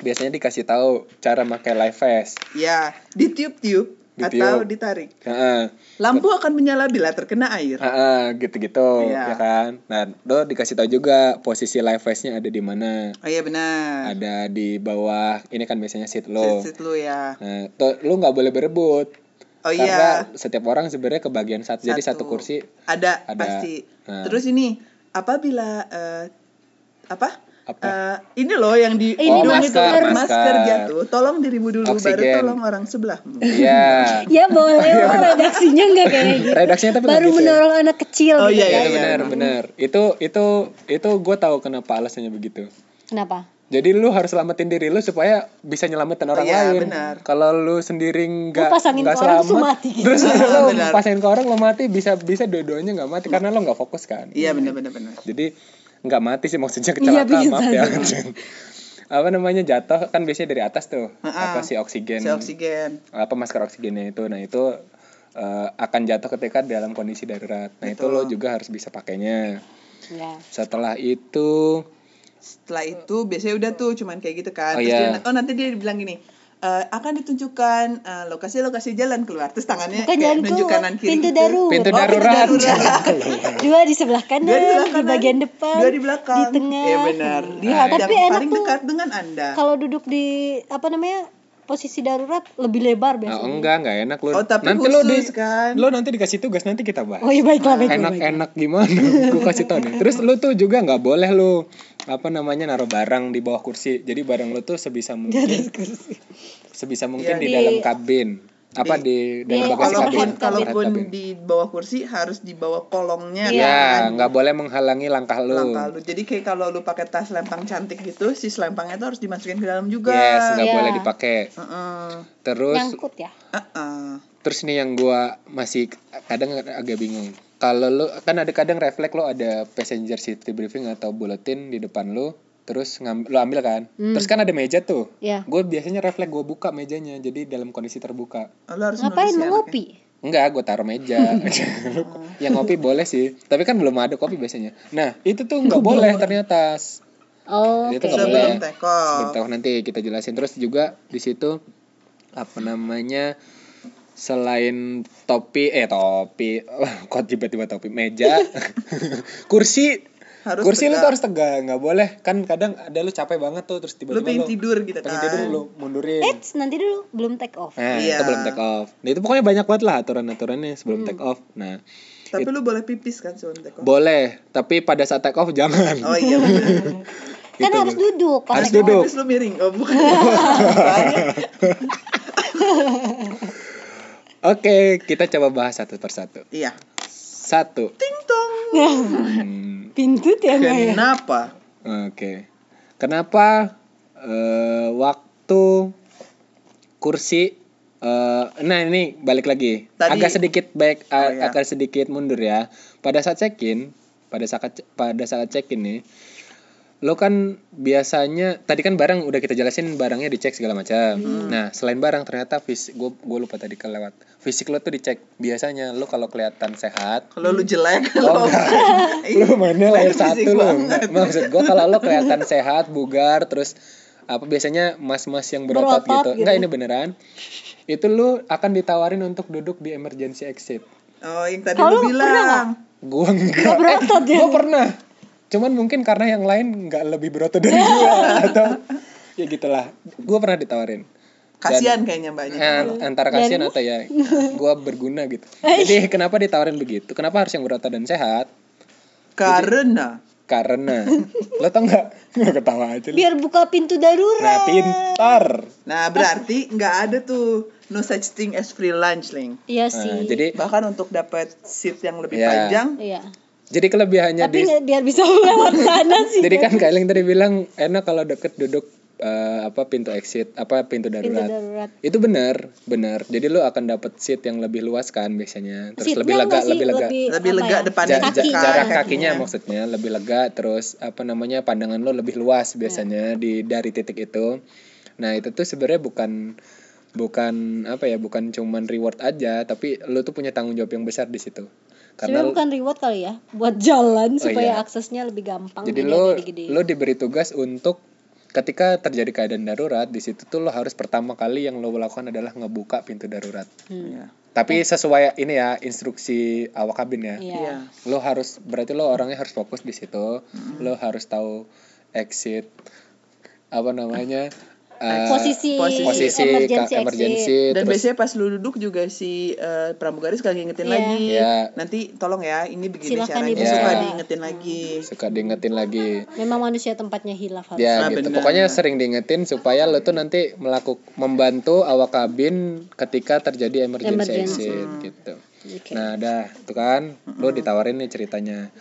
biasanya dikasih tahu cara make life vest. Ya, ditiup-tiup Ditiup. atau ditarik. Heeh. Lampu akan menyala bila terkena air. Heeh, gitu-gitu Iya. ya kan. Nah, lo dikasih tahu juga posisi life vestnya ada di mana. Oh iya benar. Ada di bawah, ini kan biasanya seat lo. Seat lu ya. Nah, tuh, lu nggak boleh berebut. Oh Karena iya. setiap orang sebenarnya kebagian satu. Jadi satu Satu. kursi Ada, Ada. pasti. Nah. Terus ini apabila eh, apa? Apa? Eh, ini loh yang di Ini hidung masker, itu masker. masker jatuh. Tolong dirimu dulu baru Oksigen. tolong orang sebelahmu. Iya. Ya boleh, oh, redaksinya enggak kayak gitu. Redaksinya tapi Baru gitu. menolong anak kecil Oh, gitu iya, Iya, kan. iya. benar, benar. Itu itu itu gue tahu kenapa alasannya begitu. Kenapa? Jadi lu harus selamatin diri lu supaya bisa nyelamatin orang Iya, lain. benar. Kalau lu sendiri nggak Lu pasangin nggak ke orang, selamat, terus mati gitu. terus lu Benar. pasangin ke orang lo mati bisa bisa dua-duanya nggak mati karena lo nggak fokus kan. Iya benar benar benar. Jadi nggak mati sih maksudnya Iya, kecelakaan bisa maaf ya. apa namanya jatuh kan biasanya dari atas tuh Ha-ha. apa sih oksigen Si oksigen. apa masker oksigennya itu nah itu eh, akan jatuh ketika dalam kondisi darurat nah itu lo juga harus bisa pakainya Ya. setelah itu Setelah itu biasanya udah tuh cuman kayak gitu kan. Oh, Terus iya. dia- oh nanti dia bilang gini. "Eh, akan ditunjukkan eh, lokasi-lokasi jalan keluar terus tangannya Bukan kayak jalan nunjuk kanan kiri pintu gitu. darurat. pintu Oh, pintu darurat, darurat. Dua di sebelah kanan, Dua di sebelah di kanan, bagian depan, dua di belakang di tengah. Iya benar. Lihat Tapi yang enak paling tuh. dekat dengan anda. Kalau duduk di apa namanya? Posisi darurat lebih lebar Nah, biasanya. enggak enggak enak lo Oh tapi nanti khusus lo di kan. lo nanti dikasih tugas nanti kita bahas. Oh iya baiklah baiklah. enak-enak gimana? Gue kasih tau nih. Terus lu tuh juga nggak boleh lu apa namanya naruh barang di bawah kursi. Jadi barang lu tuh sebisa mungkin. sebisa mungkin Iya, di, di- dalam kabin apa di, dalam di bagasi kolong kabin Kalaupun kabin. kalaupun kabin. di bawah kursi harus di bawah kolongnya Iya. ya kan. nggak boleh menghalangi langkah lu Langkah lu. Jadi kayak kalau lu pakai tas lempang cantik gitu, si selempangnya tuh harus dimasukin ke dalam juga. yes nggak Iya. boleh dipakai Heeh. terus Nyangkut ya. Heeh. terus nih yang gua masih kadang agak bingung kalau lu kan ada kadang refleks lo ada passenger safety briefing atau bulletin di depan lu terus ngam, lo ambil kan terus kan ada meja tuh Ya. gue biasanya refleks gue buka mejanya jadi dalam kondisi terbuka Oh, lo harus Ngapain nulis ya, mau ngopi? Enggak, gue taruh meja. yang ngopi boleh sih, tapi kan belum ada kopi biasanya. Nah, itu tuh nggak boleh ternyata. Oh, Itu nggak boleh. Sebelum. Bentar, nanti kita jelasin terus juga di situ apa namanya selain topi eh topi kok tiba-tiba topi meja kursi Harus kursi lu tegak. tuh harus tegak nggak boleh kan kadang ada lu capek banget tuh terus Lo tiba-tiba pengen lu tidur gitu pengen kan. tidur lu mundurin Eits, nanti dulu belum take off. nah Iya. itu belum take off nah itu pokoknya banyak banget lah aturan-aturannya sebelum take off nah Tapi lu boleh pipis kan sebelum take off. boleh tapi pada saat take off jangan Oh iya. Kan Gitu, harus duduk. Harus duduk. Pipis lu miring. Oh bukan. Oke, kita coba bahas satu persatu. iya. Satu. Ting tong. Hmm, Pintu ya? Kenapa? Oke. Kenapa eh, waktu kursi eh, nah ini balik lagi. Tadi- Agak sedikit baik Oh, iya. agak sedikit mundur ya. Pada saat check-in, pada saat pada saat check-in nih lo kan biasanya tadi kan barang udah kita jelasin barangnya dicek segala macam. Hmm. Nah selain barang ternyata fisik gue gue lupa tadi kelewat fisik lo tuh dicek biasanya lo kalau kelihatan sehat Kalau lu jelek Oh, lo. enggak. lu mainnya Fisik satu lo maksud gue kalau lo kelihatan sehat bugar terus apa biasanya mas-mas yang berotot, Berotot gitu. gitu. enggak ini beneran itu lu akan ditawarin untuk duduk di emergency exit Oh, yang tadi pernah bilang. gua enggak berotot ya? gua pernah cuman mungkin karena yang lain nggak lebih berotot dari gua atau ya gitulah gua pernah ditawarin Kasihan kayaknya mbaknya. Eh, antara kasihan atau ya gua berguna gitu jadi kenapa ditawarin begitu kenapa harus yang berotot dan sehat Karena karena lo tau nggak nggak ketawa aja lu. Biar buka pintu nah darurat. pintar Nah, berarti nggak ada tuh no such thing as free lunch, Ling. Iya Nah, sih. jadi Bahkan untuk dapat seat yang lebih Ya. panjang, Iya. Jadi kelebihannya Tapi di biar bisa lewat sana sih. jadi kan Kailing tadi bilang enak kalau deket duduk eh, apa pintu exit apa pintu pintu darurat darurat. itu benar benar jadi lo akan dapat seat yang lebih luas kan biasanya terus Seatnya lebih lega sih? lebih lega lebih lega ya? depannya Ja- ja- jarak kakinya. kakinya maksudnya lebih lega terus apa namanya pandangan lo lebih luas biasanya di dari titik itu nah itu tuh sebenarnya bukan bukan apa ya bukan cuman reward aja tapi lo tuh punya tanggung jawab yang besar di situ karena Sebenarnya bukan reward kali ya, buat jalan Oh, supaya iya. aksesnya lebih gampang. jadi jadi lo gede. lo diberi tugas untuk ketika terjadi keadaan darurat di situ tuh lo harus pertama kali yang lo lakukan adalah ngebuka pintu darurat Hmm. Iya. tapi sesuai ini ya instruksi awak kabin ya Iya. Iya. lo harus berarti lo orangnya harus fokus di situ lo harus tahu exit apa namanya eh, Posisi, posisi- posisi emergency, emergency Dan terus biasanya pas lu duduk juga si eh, pramugari sekali ngingetin Iya. lagi. Iya. Nanti tolong ya, ini begini Silakan caranya. dibuka. Suka diingetin lagi. suka diingetin lagi Memang manusia tempatnya hilaf harus. ya Ah, gitu pokoknya sering diingetin supaya lo tuh nanti melakukan membantu awak kabin ketika terjadi emergency, Emergency. exit gitu Oke. Nah, dah, tuh kan, lo ditawarin nih ceritanya.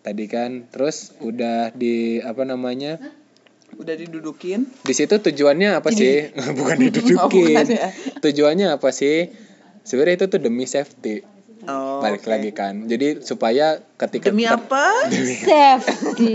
Tadi kan, terus udah di apa namanya? Udah didudukin. Di situ tujuannya apa sih? bukan Oh, didudukin. bukan ya. Tujuannya apa sih? Sebenarnya itu tuh demi safety. Oh, Balik oke. lagi kan. Jadi supaya ketika Demi ter- apa? Safety.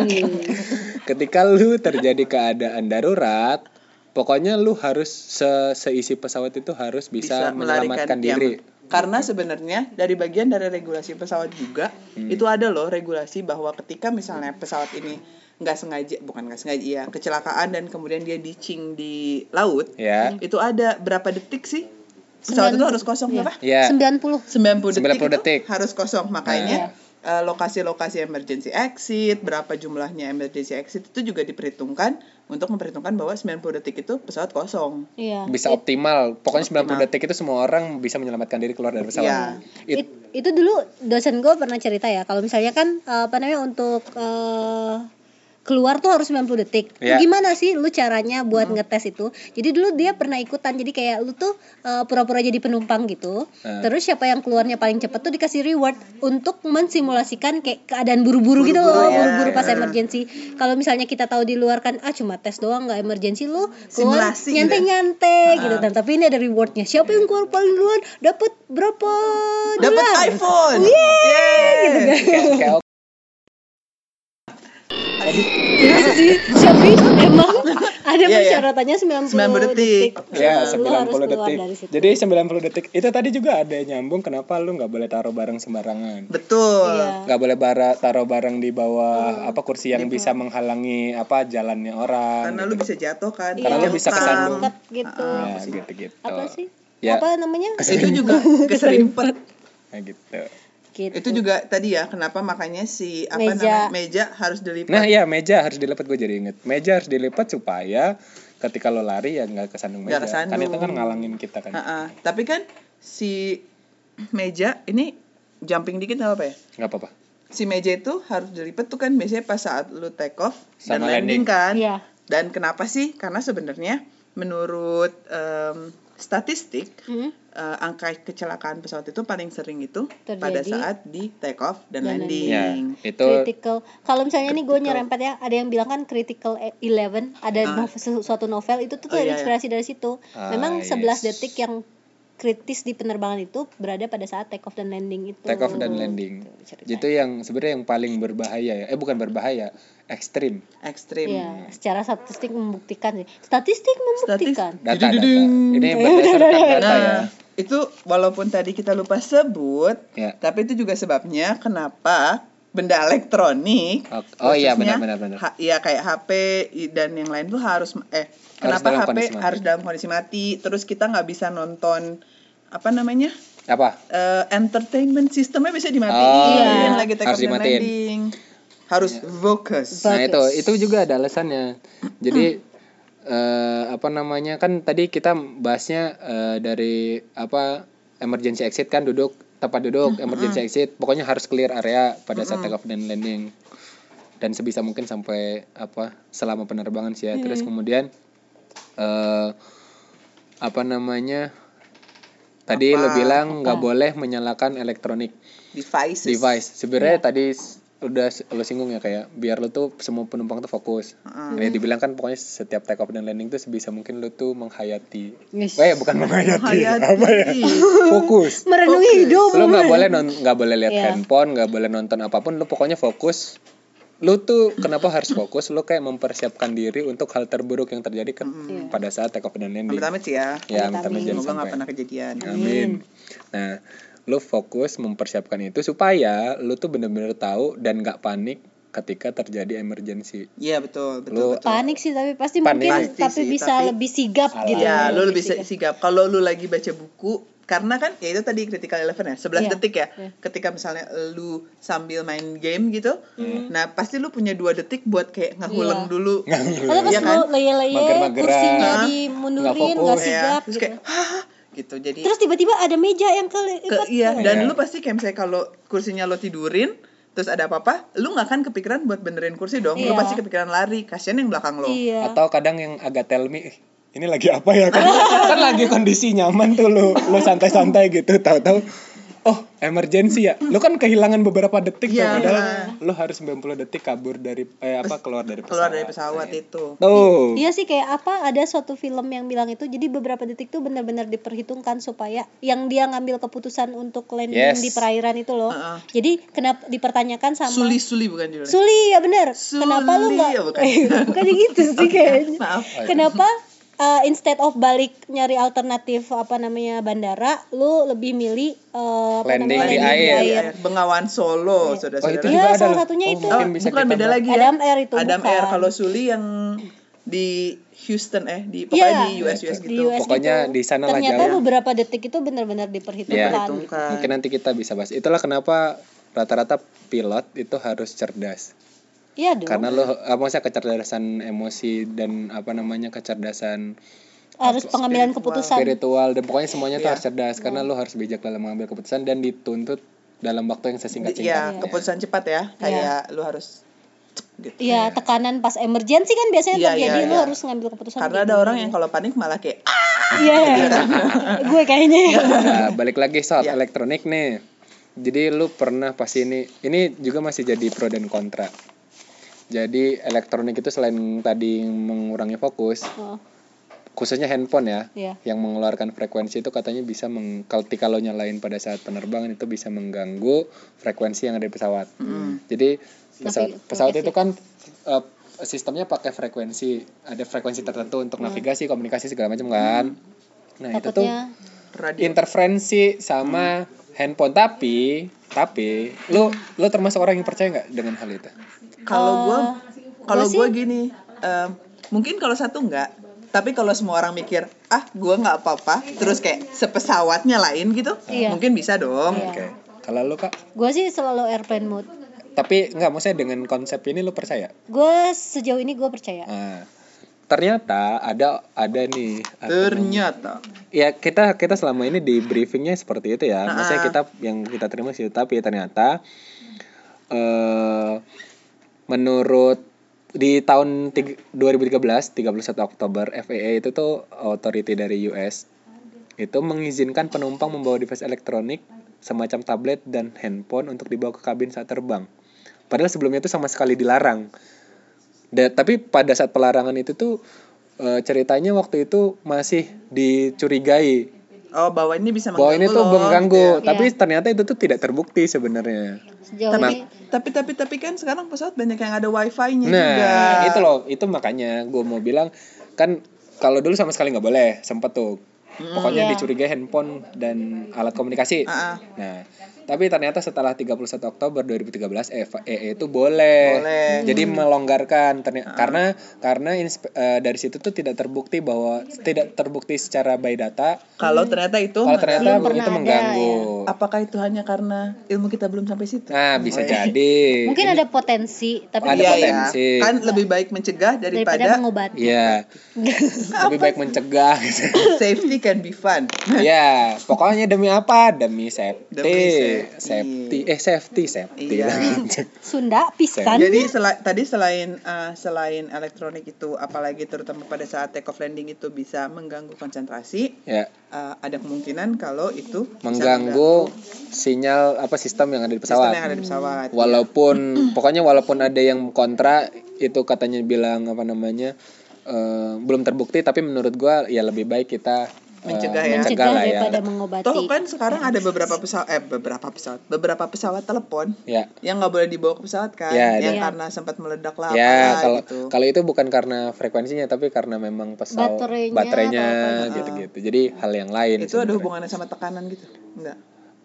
ketika lu terjadi keadaan darurat, pokoknya lu harus se seisi pesawat itu harus bisa, menyelamatkan ya, diri. karena sebenarnya dari bagian dari regulasi pesawat juga Hmm. itu ada loh regulasi bahwa ketika misalnya pesawat ini nggak sengaja bukan nggak sengaja ya kecelakaan dan kemudian dia dicing di laut Ya. itu ada berapa detik sih pesawat itu harus kosong iya. berapa? Ya. 90. 90 detik, 90 itu detik. harus kosong Nah. makanya eh, lokasi-lokasi emergency exit berapa jumlahnya emergency exit itu juga diperhitungkan untuk memperhitungkan bahwa 90 detik itu pesawat kosong Iya. bisa It- optimal. Pokoknya 90 Optimal. detik itu semua orang bisa menyelamatkan diri keluar dari pesawat. Iya. It- it- itu dulu dosen gue pernah cerita ya kalau misalnya kan eh, apa namanya untuk eh, keluar tuh harus 90 detik. Lu Iya. Gimana sih lu caranya buat ngetes itu? Jadi dulu dia pernah ikutan. Jadi kayak lu tuh eh, pura-pura jadi penumpang gitu. Nah. Terus siapa yang keluarnya paling cepat tuh dikasih reward untuk mensimulasikan kayak keadaan buru-buru gitu loh, ya. buru-buru pas emergency. Kalau misalnya kita tahu di luar kan ah cuma tes doang nggak emergency lu keluar Simulasi gitu ya. nyantai-nyantai gitu kan. Tapi ini ada rewardnya. Siapa yang keluar paling duluan dapat berapa dapat iPhone Yeay, Yeay. gitu kan. kayak Iya sih, tapi emang ada Iya, iya. persyaratannya 90, 90 detik. Ya, harus 90 keluar detik. dari situ. Jadi 90 detik. Itu tadi juga ada nyambung kenapa lu nggak boleh taruh barang sembarangan. Betul. Iya. nggak boleh bara, taruh barang di bawah apa kursi yang bisa menghalangi apa jalannya orang. Karena lu bisa jatuh kan. Karena lu bisa kesandung. Gitu. ya gitu-gitu. Apa sih? Ya. Apa namanya? Itu juga keserimpet. Nah, gitu. Gitu. Itu juga tadi ya kenapa makanya si apa Meja. namanya meja harus dilipat. Nah, iya meja harus dilipat gue jadi inget. Meja harus dilipat supaya ketika lo lari ya nggak kesandung meja. Nggak Kan itu kesandung. kan ngalangin kita kan. Ha-ha. Tapi kan si meja ini jumping dikit nggak apa ya? Nggak apa-apa. Si meja itu harus dilipat tuh kan biasanya pas saat lu take off dan Sama landing, landing. kan. Iya. Dan kenapa sih? Karena sebenarnya menurut em, statistik Hmm. Eh, angka kecelakaan pesawat itu paling sering itu pada Terjadi saat di take off dan, dan landing. Ya, itu critical. Kalau misalnya nih gue Critical. nyerempet ya, ada yang bilang kan critical e- 11, ada Ah. novel, suatu novel itu tuh Oh, iya, iya. terinspirasi dari situ. Ah, Memang 11 yes. detik yang kritis di penerbangan itu berada pada saat take off dan landing itu. take off dan landing. Itu. Itu yang sebenarnya yang paling berbahaya ya. Eh bukan berbahaya, ekstrim. Ekstrim. Iya, secara statistik membuktikan sih. Statistik membuktikan. Data, data. Dududung. Ini berdasarkan data Nah, ya. Itu walaupun tadi kita lupa sebut, Ya. tapi itu juga sebabnya kenapa benda elektronik Oh, oh iya khususnya benar benar benar. ha- Iya kayak HP dan yang lain tuh harus eh kenapa dalam HP harus dalam kondisi mati terus kita nggak bisa nonton apa namanya Apa? eh, entertainment sistemnya bisa dimatiin Oh, iya. lagi Harus dimatiin. landing harus fokus Nah itu itu juga ada alasannya. Jadi eh, apa namanya kan tadi kita bahasnya eh, dari apa emergency exit kan duduk tempat duduk emergency exit pokoknya harus clear area pada saat take off dan landing. Dan sebisa mungkin sampai apa selama penerbangan sih ya. Terus kemudian eh apa namanya tadi lo Apa? bilang nggak boleh menyalakan elektronik devices. device. Sebenarnya tadi s- udah lo singgung ya kayak biar lo tuh semua penumpang tuh fokus Heeh. Ya, dibilang kan pokoknya setiap take off dan landing tuh sebisa mungkin lo tuh menghayati Yes. eh bukan menghayati Hayati. apa ya fokus Merenungi Fokus. hidup. lo nggak boleh non nggak boleh lihat Iya. handphone nggak boleh nonton apa pun lo pokoknya fokus lo tuh kenapa harus fokus lo kayak mempersiapkan diri untuk hal terburuk yang terjadi ke- Iya. pada saat take off dan landing amit-amit sih ya ya Amit-amit. amit-amit jangan semoga nggak sampai pernah kejadian Amin. Nah, lu fokus mempersiapkan itu supaya lu tuh bener-bener tahu dan nggak panik ketika terjadi emergency. iya betul betul Lu- betul Panik sih tapi pasti Panik. mungkin Pasti tapi sih, bisa tapi- lebih sigap Salah. gitu. Iya, lu lebih sigap. sigap. Kalau lu lagi baca buku, karena kan ya itu tadi critical eleven ya, 11 Iya, detik ya. iya. Ketika misalnya lu sambil main game gitu, nah pasti lu punya dua detik buat kayak ngehuleng Iya. dulu. Pas Iya kan? lu leye-leye Mager-mageran. kursinya dimundurin Nggak nggak fokus. Ya, sigap terus gitu. kayak Hah, gitu. Jadi Terus tiba-tiba ada meja yang ke, ke, iya, dan Iya. lu pasti kayak misalnya kalau kursinya lo tidurin, terus ada apa-apa, lu nggak akan kepikiran buat benerin kursi dong. Lu Iya. pasti kepikiran lari, kasihan yang belakang lo. Iya. Atau kadang yang agak tell me "Eh, ini lagi apa ya kan? kan lagi kondisi nyaman tuh lu lu santai-santai gitu tahu-tahu oh emergency ya lu kan kehilangan beberapa detik tuh Iya. padahal lu harus 90 detik kabur dari eh apa keluar dari pesawat Keluar dari pesawat itu. tuh Iya sih kayak apa ada suatu film yang bilang itu jadi beberapa detik tuh benar-benar diperhitungkan supaya yang dia ngambil keputusan untuk landing Yes. di perairan itu loh. Heeh. Jadi kenapa dipertanyakan sama Suli Suli bukan judulnya. Suli ya benar. Kenapa lu Suli, nggak ya, bukan. bukan gitu sih kayaknya. Maaf. Kenapa uh, instead of balik nyari alternatif apa namanya bandara, lu lebih milih uh, apa Landing namanya di landing air. Iya, Bengawan Solo, oh itu saudara-saudara. Iya, juga ada salah satunya Oh, itu. Oh, bisa bukan beda lagi ya. Adam Air itu Adam bukan. Air kalau Suli yang di Houston eh di pokoknya Iya, di US US di gitu. US Pokoknya gitu. di sana lah Ternyata jauh. beberapa detik itu benar-benar diperhitungkan. Iya. gitu. Perhitungkan. Mungkin nanti kita bisa bahas. Itulah kenapa rata-rata pilot itu harus cerdas. Iya dong. Karena lo apa maksudnya kecerdasan emosi dan apa namanya kecerdasan harus pengambilan spiritual. keputusan. spiritual dan pokoknya semuanya tuh Iya. harus cerdas karena lo harus bijak dalam mengambil keputusan dan dituntut dalam waktu yang Iya, sesingkat-singkatnya. keputusan cepat ya. Kayak lu harus gitu. Iya, tekanan pas emergency kan biasanya Iya, terjadi iya, lu iya. harus ngambil keputusan. Karena ada orang yang kalau panik malah kayak ah, Iya. gue kayaknya. Nah, balik lagi soal Iya. elektronik nih. Jadi lu pernah pasti ini ini juga masih jadi pro dan kontra. Jadi elektronik itu selain tadi mengurangi fokus, Oh, khususnya handphone ya, Iya. yang mengeluarkan frekuensi itu katanya bisa meng, ketika lo nyalain pada saat penerbangan itu bisa mengganggu frekuensi yang ada di pesawat. Hmm. Jadi pesawat, Tapi pesawat itu kan eh, sistemnya pakai frekuensi ada frekuensi tertentu untuk navigasi komunikasi segala macam kan nah itu tuh. Takutnya. Radio. Interferensi sama handphone. Tapi tapi lu lu termasuk orang yang percaya nggak dengan hal itu? Kalau gue Eh, kalau gua gue gini em, mungkin kalau satu enggak tapi kalau semua orang mikir ah gue nggak apa-apa terus kayak sepesawatnya lain gitu Iya. mungkin bisa dong. Iya. oke. Kalau lu kak? Gue sih selalu airplane mode tapi nggak maksudnya dengan konsep ini lu percaya? Gue sejauh ini gue percaya. Nah, ternyata ada ada nih ternyata ya kita kita selama ini di briefingnya seperti itu ya maksudnya Ah. kita yang kita terima sih tapi ternyata eh menurut di tahun tig- 2013 31 Oktober FAA itu tuh authority dari US itu mengizinkan penumpang membawa device elektronik semacam tablet dan handphone untuk dibawa ke kabin saat terbang. Padahal sebelumnya itu sama sekali dilarang. Da- tapi pada saat pelarangan itu tuh eh, ceritanya waktu itu masih dicurigai oh bahwa ini bisa bahwa ini tuh mengganggu, Iya. tapi Iya. ternyata itu tuh tidak terbukti sebenarnya. tapi ini tapi tapi tapi kan sekarang pesawat banyak yang ada wifi-nya Nah, juga itu loh, itu makanya gue mau bilang kan kalau dulu sama sekali nggak boleh, sempet tuh. Pokoknya Iya. dicurigai handphone dan alat komunikasi. Ah, ah. Nah, tapi ternyata setelah 31 Oktober 2013 EE itu boleh. Boleh. Jadi melonggarkan ternyata karena karena inspe- eh, dari situ tuh tidak terbukti bahwa tidak terbukti secara by data kalau ternyata itu kalau ternyata itu ada, mengganggu. apakah itu hanya karena ilmu kita belum sampai situ Nah, bisa Oh, iya. jadi. mungkin ada potensi tapi Ada Iya, ya. potensi. kan lebih baik mencegah daripada daripada mengobati Iya. Lebih baik mencegah gitu. safety can be fun ya, pokoknya demi apa? Demi safety. Demi safety. Safety. Eh, safety, safety. Iya. lagi. Sunda pisan Jadi sela- tadi selain uh, selain elektronik itu apalagi terutama pada saat take off landing itu bisa mengganggu konsentrasi, ya, uh, ada kemungkinan kalau itu mengganggu sinyal apa sistem yang ada di sistem pesawat. yang ada di pesawat. Walaupun pokoknya walaupun ada yang kontra itu katanya bilang apa namanya eh, belum terbukti tapi menurut gua ya lebih baik kita Mencegah ya. mencegah lah ya. daripada mengobati Toh kan sekarang ada beberapa pesawat eh beberapa pesawat beberapa pesawat telepon Ya. yang nggak boleh dibawa ke pesawat kan, Ya, yang ada. karena sempat meledak lah Ya, kalau gitu. kalau itu bukan karena frekuensinya tapi karena memang pesawat Baterainya baterainya apa. gitu-gitu. Jadi hal yang lain itu ada sebenarnya. hubungannya sama tekanan gitu, enggak?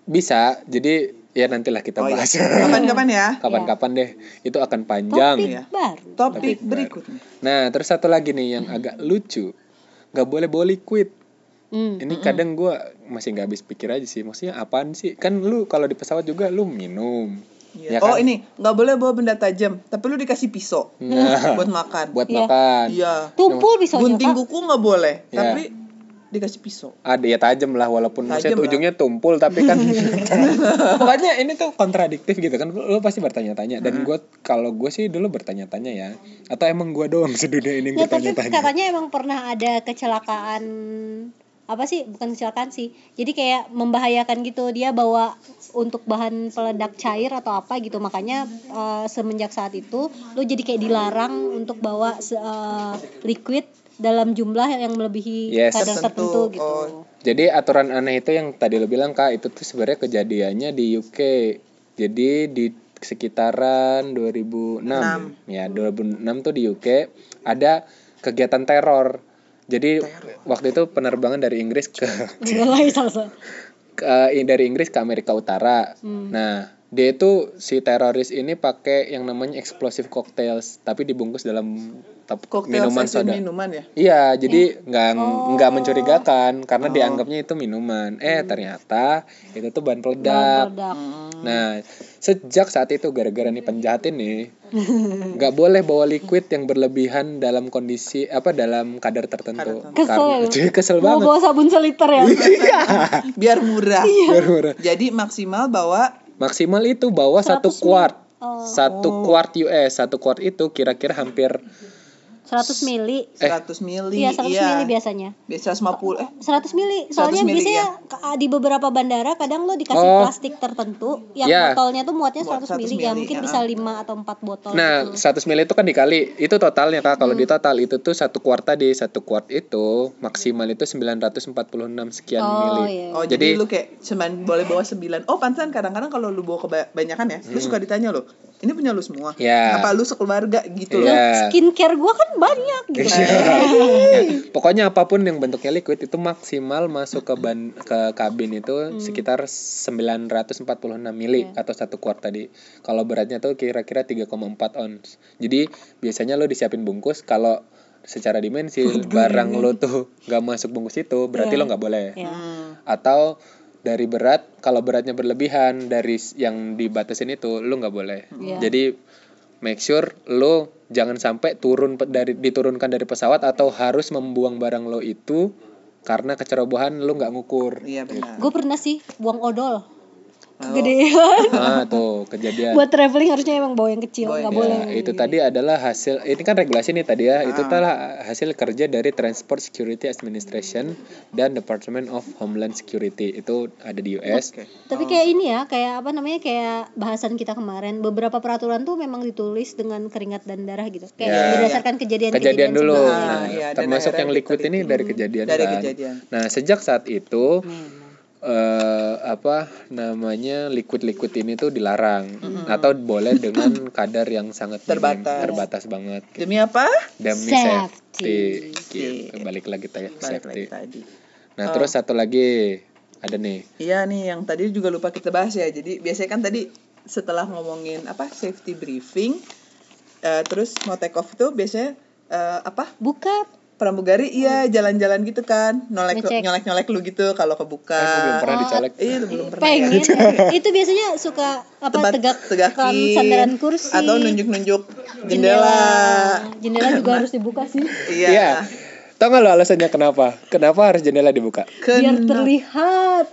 Bisa. Jadi ya nantilah kita Oh iya. bahas. Kapan-kapan ya. Kapan-kapan deh. Itu akan panjang. topik Iya. baru Topik Topik berikutnya. Nah, terus satu lagi nih yang agak lucu. Gak boleh bawa liquid. Hmm. Ini kadang gua masih nggak habis pikir aja sih. Maksudnya apaan sih? Kan lu kalau di pesawat juga lu minum. Iya. Ya Oh kan? ini nggak boleh bawa benda tajam, tapi lu dikasih pisau Nah, buat makan. buat Iya. makan. Iya. tumpul bisa Gunting kuku nggak boleh, Iya. tapi dikasih pisau. Ada ya tajam lah walaupun maksudnya Tajam lah. ujungnya tumpul tapi kan pokoknya ini tuh kontradiktif gitu kan lu pasti bertanya-tanya dan gua kalau gue sih dulu bertanya-tanya ya atau emang gua doang sedunia ini yang Ya, tapi bertanya-tanya katanya emang pernah ada kecelakaan apa sih bukan kecelakaan sih jadi kayak membahayakan gitu dia bawa untuk bahan peledak cair atau apa gitu makanya eh, semenjak saat itu lu jadi kayak dilarang untuk bawa eh, liquid dalam jumlah yang melebihi Yes. kadar Tertentu. tertentu gitu Oh. Jadi aturan aneh itu yang tadi lo bilang kak itu tuh sebenarnya kejadiannya di UK. Jadi di sekitaran 2006 Enam. ya 2006 tuh di UK ada kegiatan teror. Jadi waktu itu penerbangan dari Inggris ke, Mulai salah ke dari Inggris ke Amerika Utara. Hmm. Nah dia itu si teroris ini pakai yang namanya explosive cocktails tapi dibungkus dalam minuman soda. minuman ya. Iya, jadi nggak Oh. nggak mencurigakan karena dianggapnya itu minuman. Eh ternyata itu tuh bahan peledak. meledak Nah, sejak saat itu gara-gara nih penjahat ini nggak boleh bawa liquid yang berlebihan dalam kondisi apa dalam kadar tertentu. Kesel. Karena cuy, kesel mau banget. bawa sabun seliter ya Biar murah. Biar murah. Jadi maksimal bawa Maksimal itu bawa satu 100 quart. Oh. Satu quart US, satu quart itu kira-kira hampir 100 mili 100 mili. iya 100 mili biasanya Biasa 50 eh 100 mili soalnya 100 mili, biasanya ka- di beberapa bandara kadang lo dikasih Oh. plastik tertentu yang Ya. botolnya tuh muatnya Muat 100 mili 100 ya mili, mungkin ya. bisa 5 atau 4 botol Nah, gitu. 100 ml itu kan dikali, itu totalnya Kak. Kalau di Hmm. total itu tuh satu quart tadi, satu quart itu maksimal itu 946 sekian oh mili. iya Oh jadi, Jadi- lu kayak cuman boleh bawa 9 Oh pantesan kadang-kadang kalau lu bawa kebanyakan ya Lu suka ditanya lo ini punya lu semua Ya. apa lu sekeluarga gitu loh Iya. skincare gua kan banyak gitu Ya, pokoknya apa pun yang bentuknya liquid itu maksimal masuk ke ban ke kabin itu Hmm. sekitar 946 mili Iya. atau satu quart tadi. Kalau beratnya tuh kira-kira 3,4 ons. Jadi biasanya lo disiapin bungkus kalau secara dimensi barang lo tuh nggak masuk bungkus itu berarti Iya. lo nggak boleh. Hmm. Atau dari berat kalau beratnya berlebihan dari yang dibatasin itu lo nggak boleh. Iya. Jadi make sure lo jangan sampai turun dari diturunkan dari pesawat atau harus membuang barang lo itu karena kecerobohan lo nggak ngukur. iya benar gue pernah sih buang odol. Kegedean Nah, tuh kejadian. buat traveling harusnya emang bawa yang kecil nggak boleh Ya, itu tadi adalah hasil ini kan regulasi nih tadi ya. Itu Ah. telah hasil kerja dari Transport Security Administration dan Department of Homeland Security. Itu ada di US. Oke. tapi kayak ini ya kayak apa namanya kayak bahasan kita kemarin beberapa peraturan tuh memang ditulis dengan keringat dan darah gitu kayak Ya. berdasarkan kejadian Kejadian dulu. Nah, dan termasuk yang liquid ini dari kejadian dari kan. kejadian Nah, sejak saat itu Memang. Eh apa namanya liquid-liquid ini tuh dilarang. Atau boleh dengan kadar yang sangat minim, Terbatas. terbatas banget gitu. demi apa? Demi Safety. safety, Gitu. balik lagi tanya balik safety. lagi tadi. Nah terus satu lagi. Ada nih. Iya nih yang tadi juga lupa kita bahas ya. Jadi biasanya kan tadi setelah ngomongin apa safety briefing, eh, terus mau take off itu biasanya eh, apa? Buka pramugari iya jalan-jalan gitu kan nolek Ngecek. nyolek nyolek lu gitu kalau kebuka. Eh, belum pernah Oh, dicolek Iya lu belum pernah. ya? pengen itu biasanya suka apa Tempat tegak tegakin, sandaran kursi atau nunjuk-nunjuk jendela. jendela juga harus dibuka sih Iya. Iya. tau gak lo alasannya kenapa kenapa harus jendela dibuka biar terlihat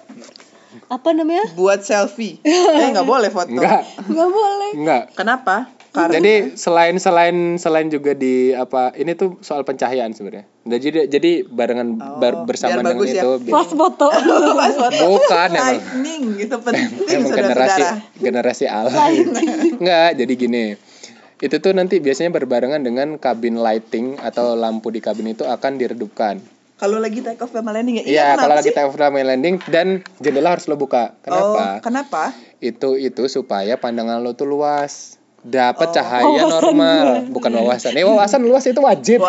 apa namanya? Buat selfie. eh nggak boleh foto. enggak nggak boleh. Enggak Kenapa? Karena jadi selain selain selain juga di apa ini tuh soal pencahayaan sebenarnya. Jadi jadi barengan bar- Oh, bersama biar dengan ya. itu bi- pas foto. Pas foto. Bukan emang. Lightning itu penting emang generasi saudara-saudara. generasi ala enggak jadi gini. Itu tuh nanti biasanya berbarengan dengan kabin lighting atau lampu di kabin itu akan diredupkan Kalau lagi take off sama landing ya. Iya, kenapa kalau lagi take off sama landing dan jendela harus lo buka. Kenapa? Oh, kenapa? Itu itu supaya pandangan lo tuh luas. Dapat Oh. cahaya normal, bukan wawasan. Eh, wawasan luas itu wajib.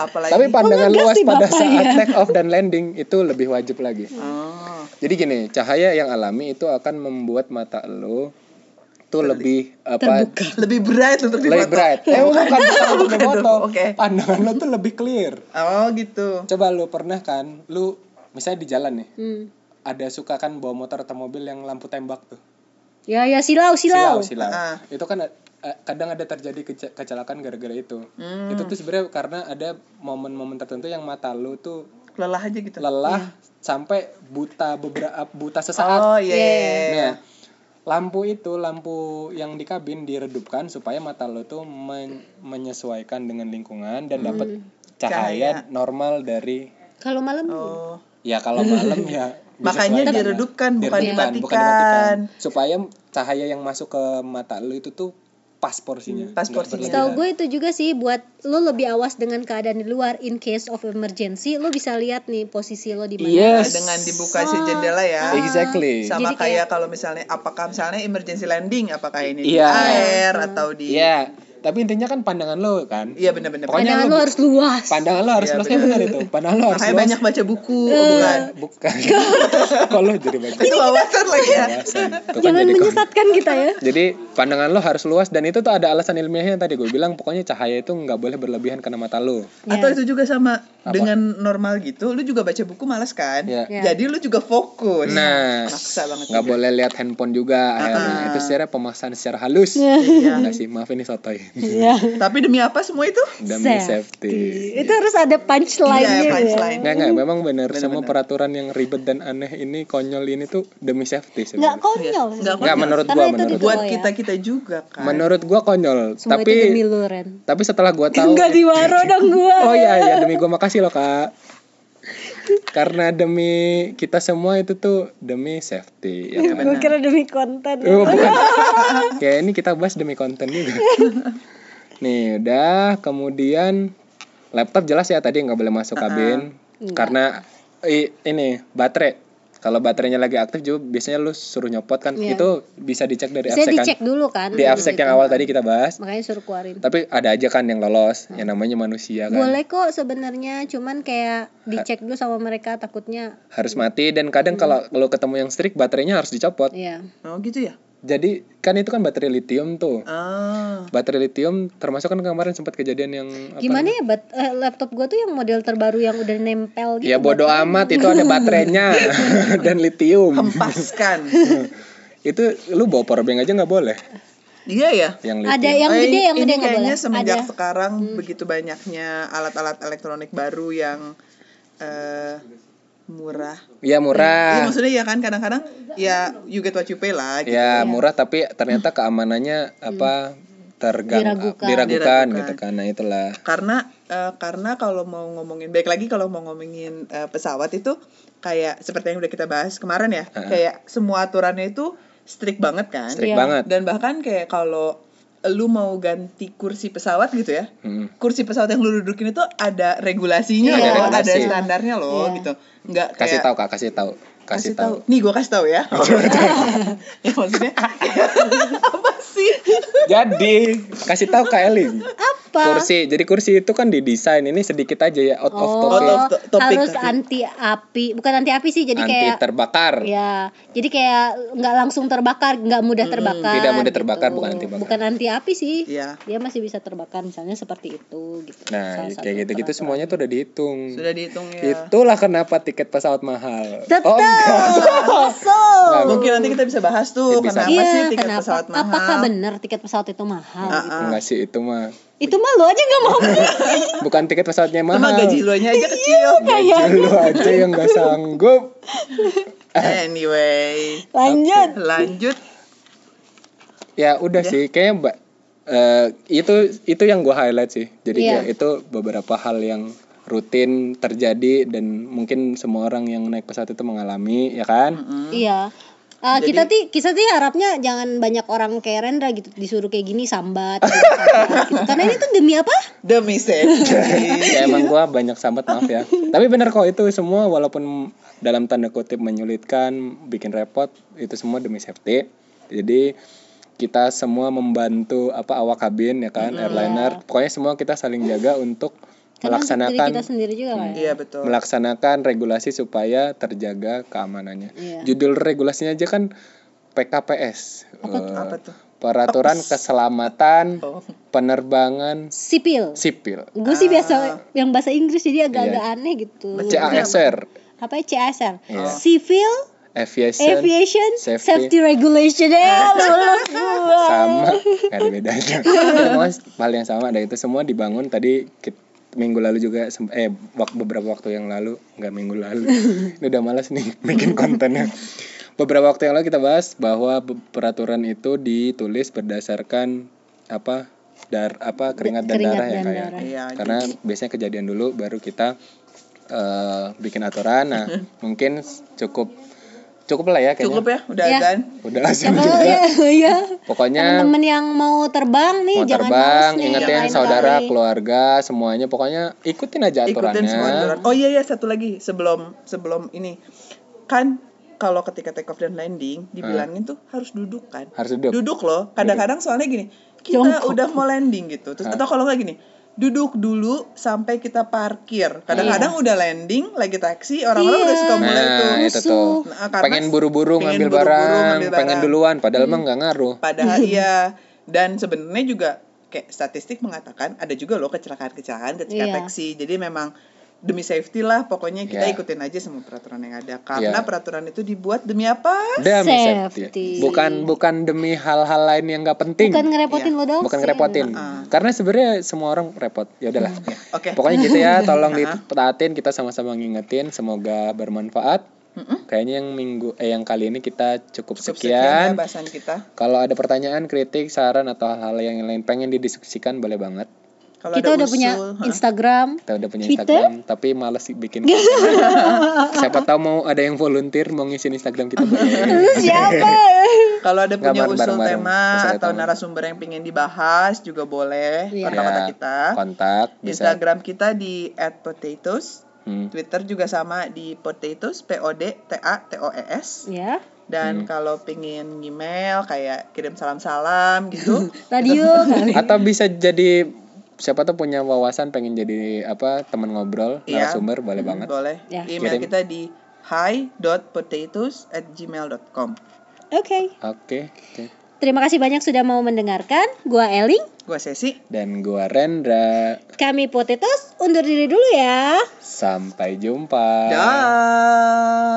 Apalagi. Tapi pandangan ngegas luas pada saat ya. take off dan landing itu lebih wajib lagi. Oh. Jadi gini, cahaya yang alami itu akan membuat mata lo tuh lebih apa? lebih bright untuk Lebih bright. Eh, bukan bukan untuk Bukan foto. Oke. Pandangan lo tuh lebih clear. Oh, gitu. Coba lo pernah kan, lu misalnya di jalan nih, hmm. ada suka kan bawa motor atau mobil yang lampu tembak tuh ya ya silau silau, silau silau Ah. itu kan eh, kadang ada terjadi kece- kecelakaan gara-gara itu Hmm. itu tuh sebenarnya karena ada momen-momen tertentu yang mata lu tuh Lelah aja gitu. lelah sampai buta beberapa buta sesaat Oh, iya. nah lampu itu lampu yang di kabin diredupkan supaya mata lo tuh men- menyesuaikan dengan lingkungan dan dapat cahaya, normal dari kalau malam Oh. ya kalau malam ya Makanya lah. diredupkan, bukan Diredupkan, bukan dimatikan. supaya cahaya yang masuk ke mata lu itu tuh pas porsinya Pas nggak porsinya. Tahu gue itu juga sih buat lo lebih awas dengan keadaan di luar in case of emergency lo bisa lihat nih posisi lo di mana. Yes. Dengan dibuka si jendela ya. exactly Sama Jadi kayak kalau misalnya apakah misalnya emergency landing apakah ini Iya. di air atau di Iya, tapi intinya kan pandangan lo kan. Iya benar-benar. Pokoknya Pandangan lo lo harus luas. Pandangan lo harus Iya, luas kan benar itu. Pandangan lo harus Makanya luas. banyak baca buku, oh, bukan. Bukan. Lo jadi baca Itu wawasan lagi ya. wawasan. Kan Jangan jadi menyesatkan kita ya. Jadi pandangan lo harus luas dan itu tuh ada alasan ilmiahnya tadi gue bilang pokoknya cahaya itu nggak boleh berlebihan kena mata lo. Atau itu juga sama Apa? dengan normal gitu, lu juga baca buku malas kan? Iya. Iya. Jadi lu juga fokus. Nah, maksa banget. nggak boleh lihat handphone juga akhirnya itu secara pemaksaan secara halus. Iya. Nggak sih, maaf ini sotoy. Iya. Tapi demi apa semua itu? Demi safety. Itu harus ada punchline-nya Iya, ya. punchline. Nggak, nggak, memang benar semua peraturan yang ribet dan aneh ini konyol ini tuh demi safety Nggak sebenarnya. konyol. Iya. Nggak Nggak menurut Karena gua, itu menurut Buat ya. kita kita juga kan. Menurut gua konyol, Semua tapi itu demi lu Ren. tapi setelah gua tahu Enggak diwaro dong gua. Oh iya iya demi gua makasih loh Kak. Karena demi kita semua itu tuh demi safety ya kan. Gue kira demi konten. Oh, bukan. Kayak ini kita bahas demi konten juga. Nih, udah kemudian laptop jelas ya tadi nggak boleh masuk kabin karena i- ini baterai Kalau baterainya lagi aktif juga biasanya lu suruh nyopot kan. Iya. Itu bisa dicek dari Saya absek kan. dicek dulu kan. Di absek yang awal tadi kita bahas. Makanya suruh keluarin. Tapi ada aja kan yang lolos, yang namanya manusia kan. Boleh kok sebenarnya, cuman kayak dicek dulu sama mereka takutnya Harus mati dan kadang Hmm. kalau lo ketemu yang strict baterainya harus dicopot. ya. Oh gitu ya? Jadi kan itu kan baterai lithium tuh. Ah. Baterai lithium termasuk kan kemarin sempat kejadian yang apa Gimana ya bat- eh, laptop gua tuh yang model terbaru yang udah nempel gitu. Ya bodo amat itu ada baterainya dan lithium. Hempaskan. itu lu bawa power bank aja nggak boleh iya ya? yang Ada yang gede yang gede nggak boleh. kayaknya semenjak Ada. Hmm. sekarang begitu banyaknya alat-alat elektronik baru yang eh murah. Ya Iya murah. maksudnya ya kan kadang-kadang ya you get what you pay lah. Gitu. Ya murah tapi ternyata keamanannya apa tergang Diragukan. diragukan, Diragukan. gitu kan. Nah itulah. Karena eh, karena kalau mau ngomongin baik lagi kalau mau ngomongin eh, pesawat itu kayak seperti yang udah kita bahas kemarin ya, kayak semua aturannya itu strict banget kan. Strict Iya. banget. Dan bahkan kayak kalau lu mau ganti kursi pesawat gitu ya, Hmm. kursi pesawat yang lu dudukin itu ada regulasinya Iya. loh, Ada standarnya loh Iya. gitu. Enggak kayak Kasih tahu Kak, kasih tahu. Kasih, tahu. Nih gue kasih tahu ya. ya maksudnya apa sih? Jadi, kasih tahu Kak Eling. Apa? Kursi. Jadi kursi itu kan didesain ini sedikit aja ya out of Oh, topic. Out of to- topic harus anti api, bukan anti api sih, jadi Anti kayak terbakar. ya, jadi kayak nggak langsung terbakar, nggak mudah terbakar. Tidak mudah gitu. terbakar, bukan anti bakar. Bukan anti api sih. Iya. Dia masih bisa terbakar, misalnya seperti itu gitu. Nah, Salah kayak gitu-gitu semuanya tuh udah dihitung. Sudah dihitung ya. Itulah kenapa tiket pesawat mahal. Tetap. Oh, enggak. So. Nggak, Mungkin nanti kita bisa bahas tuh Bisa. kenapa Iya, sih tiket kenapa? pesawat mahal. Apakah benar tiket pesawat itu mahal? Ah, gitu? ah. Enggak sih itu mah. Itu mah lo aja nggak mau beli. Bukan tiket pesawatnya Cuma mahal. gaji lu aja kecil. Gaji lu aja yang nggak sanggup. Anyway, Lanjut. lanjut. Ya udah sih, kayaknya mbak eh, itu itu yang gua highlight sih. Jadi Iya. kayak itu beberapa hal yang rutin terjadi dan mungkin semua orang yang naik pesawat itu mengalami, ya kan? Iya. Uh, kita sih kita sih harapnya jangan banyak orang kayak Rendra gitu disuruh kayak gini sambat, gitu, sambat, gitu. karena ini tuh demi apa Demi safety. ya emang gua banyak sambat maaf ya. Tapi benar kok itu semua walaupun dalam tanda kutip menyulitkan, bikin repot, itu semua demi safety. Jadi kita semua membantu apa awak kabin ya kan, airliner. Pokoknya semua kita saling jaga untuk karena melaksanakan kita sendiri juga kan Iya betul. melaksanakan regulasi supaya terjaga keamanannya. Iya. Judul regulasinya aja kan PKPS. Apa tuh? Peraturan Keselamatan Oh. Penerbangan sipil Sipil. gue sih Ah. biasa yang bahasa Inggris jadi agak-agak Iya. aneh gitu CASR. apa ya CASR Iya. Civil Aviation. Aviation Safety. Safety, Regulation ya lulus gua. sama nggak ada bedanya semua hal yang sama ada itu semua dibangun tadi minggu lalu juga eh beberapa waktu yang lalu nggak minggu lalu ini udah malas nih bikin kontennya beberapa waktu yang lalu kita bahas bahwa peraturan itu ditulis berdasarkan apa dar apa keringat dan Keringat darah ya dan kayak darah. Iya. karena biasanya kejadian dulu baru kita eh, bikin aturan nah mungkin cukup cukup lah ya kayaknya Cukup ya, udah Ya. kan? udah langsung Kalau juga ya, ya. pokoknya teman-teman yang mau terbang nih mau jangan terbang nih, ingetin saudara kali. keluarga semuanya pokoknya ikutin aja aturannya Ikutin semua aturan. Oh iya iya satu lagi sebelum sebelum ini kan kalau ketika take off dan landing dibilangin tuh harus duduk kan. harus duduk Duduk loh. Kadang-kadang soalnya gini, kita Jongkok. udah mau landing gitu. Terus atau kalau nggak gini, duduk dulu sampai kita parkir. Kadang-kadang udah landing lagi taksi, orang-orang Iya. udah suka mulai tuh. nah itu tuh Nah, pengen buru-buru pengen ngambil buru-buru barang ngambil pengen barang. duluan padahal mah nggak ngaruh Padahal iya dan sebenarnya juga kayak statistik mengatakan ada juga loh kecelakaan-kecelakaan ketika Iya. taksi. Jadi memang demi safety lah pokoknya kita Iya. ikutin aja semua peraturan yang ada karena Iya. peraturan itu dibuat demi apa? demi Safety. safety bukan bukan demi hal-hal lain yang nggak penting bukan ngerepotin lo dong bukan ngerepotin karena sebenarnya semua orang repot ya udahlah Oke. pokoknya gitu ya tolong ditaatin kita sama-sama ngingetin semoga bermanfaat kayaknya yang minggu eh yang kali ini kita cukup, Cukup sekian ya sekian bahasan kita. Kalau ada pertanyaan, kritik, saran atau hal-hal yang lain pengen didiskusikan boleh banget. Kalau kita ada udah punya usul, ha? Instagram Kita udah punya Twitter? Instagram, tapi males sih bikin. Siapa tahu mau ada yang volunteer mau ngisi Instagram kita siapa Kalau ada punya bareng- usul tema atau tema. narasumber yang pengen dibahas juga boleh Iya. kontak-kontak Ya, kita. Kontak bisa Instagram kita di @potatoes Hmm. Twitter juga sama di potatoes P O D T A T O E S. Ya. Dan kalau pengen email kayak kirim salam-salam gitu. Radio. Atau bisa jadi siapa tuh punya wawasan pengen jadi apa teman ngobrol Iya. narasumber boleh banget. Boleh. Ya. Email Kirim. kita di hi.potatoes at gmail.com Oke. Oke. oke. Terima kasih banyak sudah mau mendengarkan. Gua Eling. Gue Sesi. Dan gua Rendra. Kami Potatoes undur diri dulu ya. Sampai jumpa. Dah.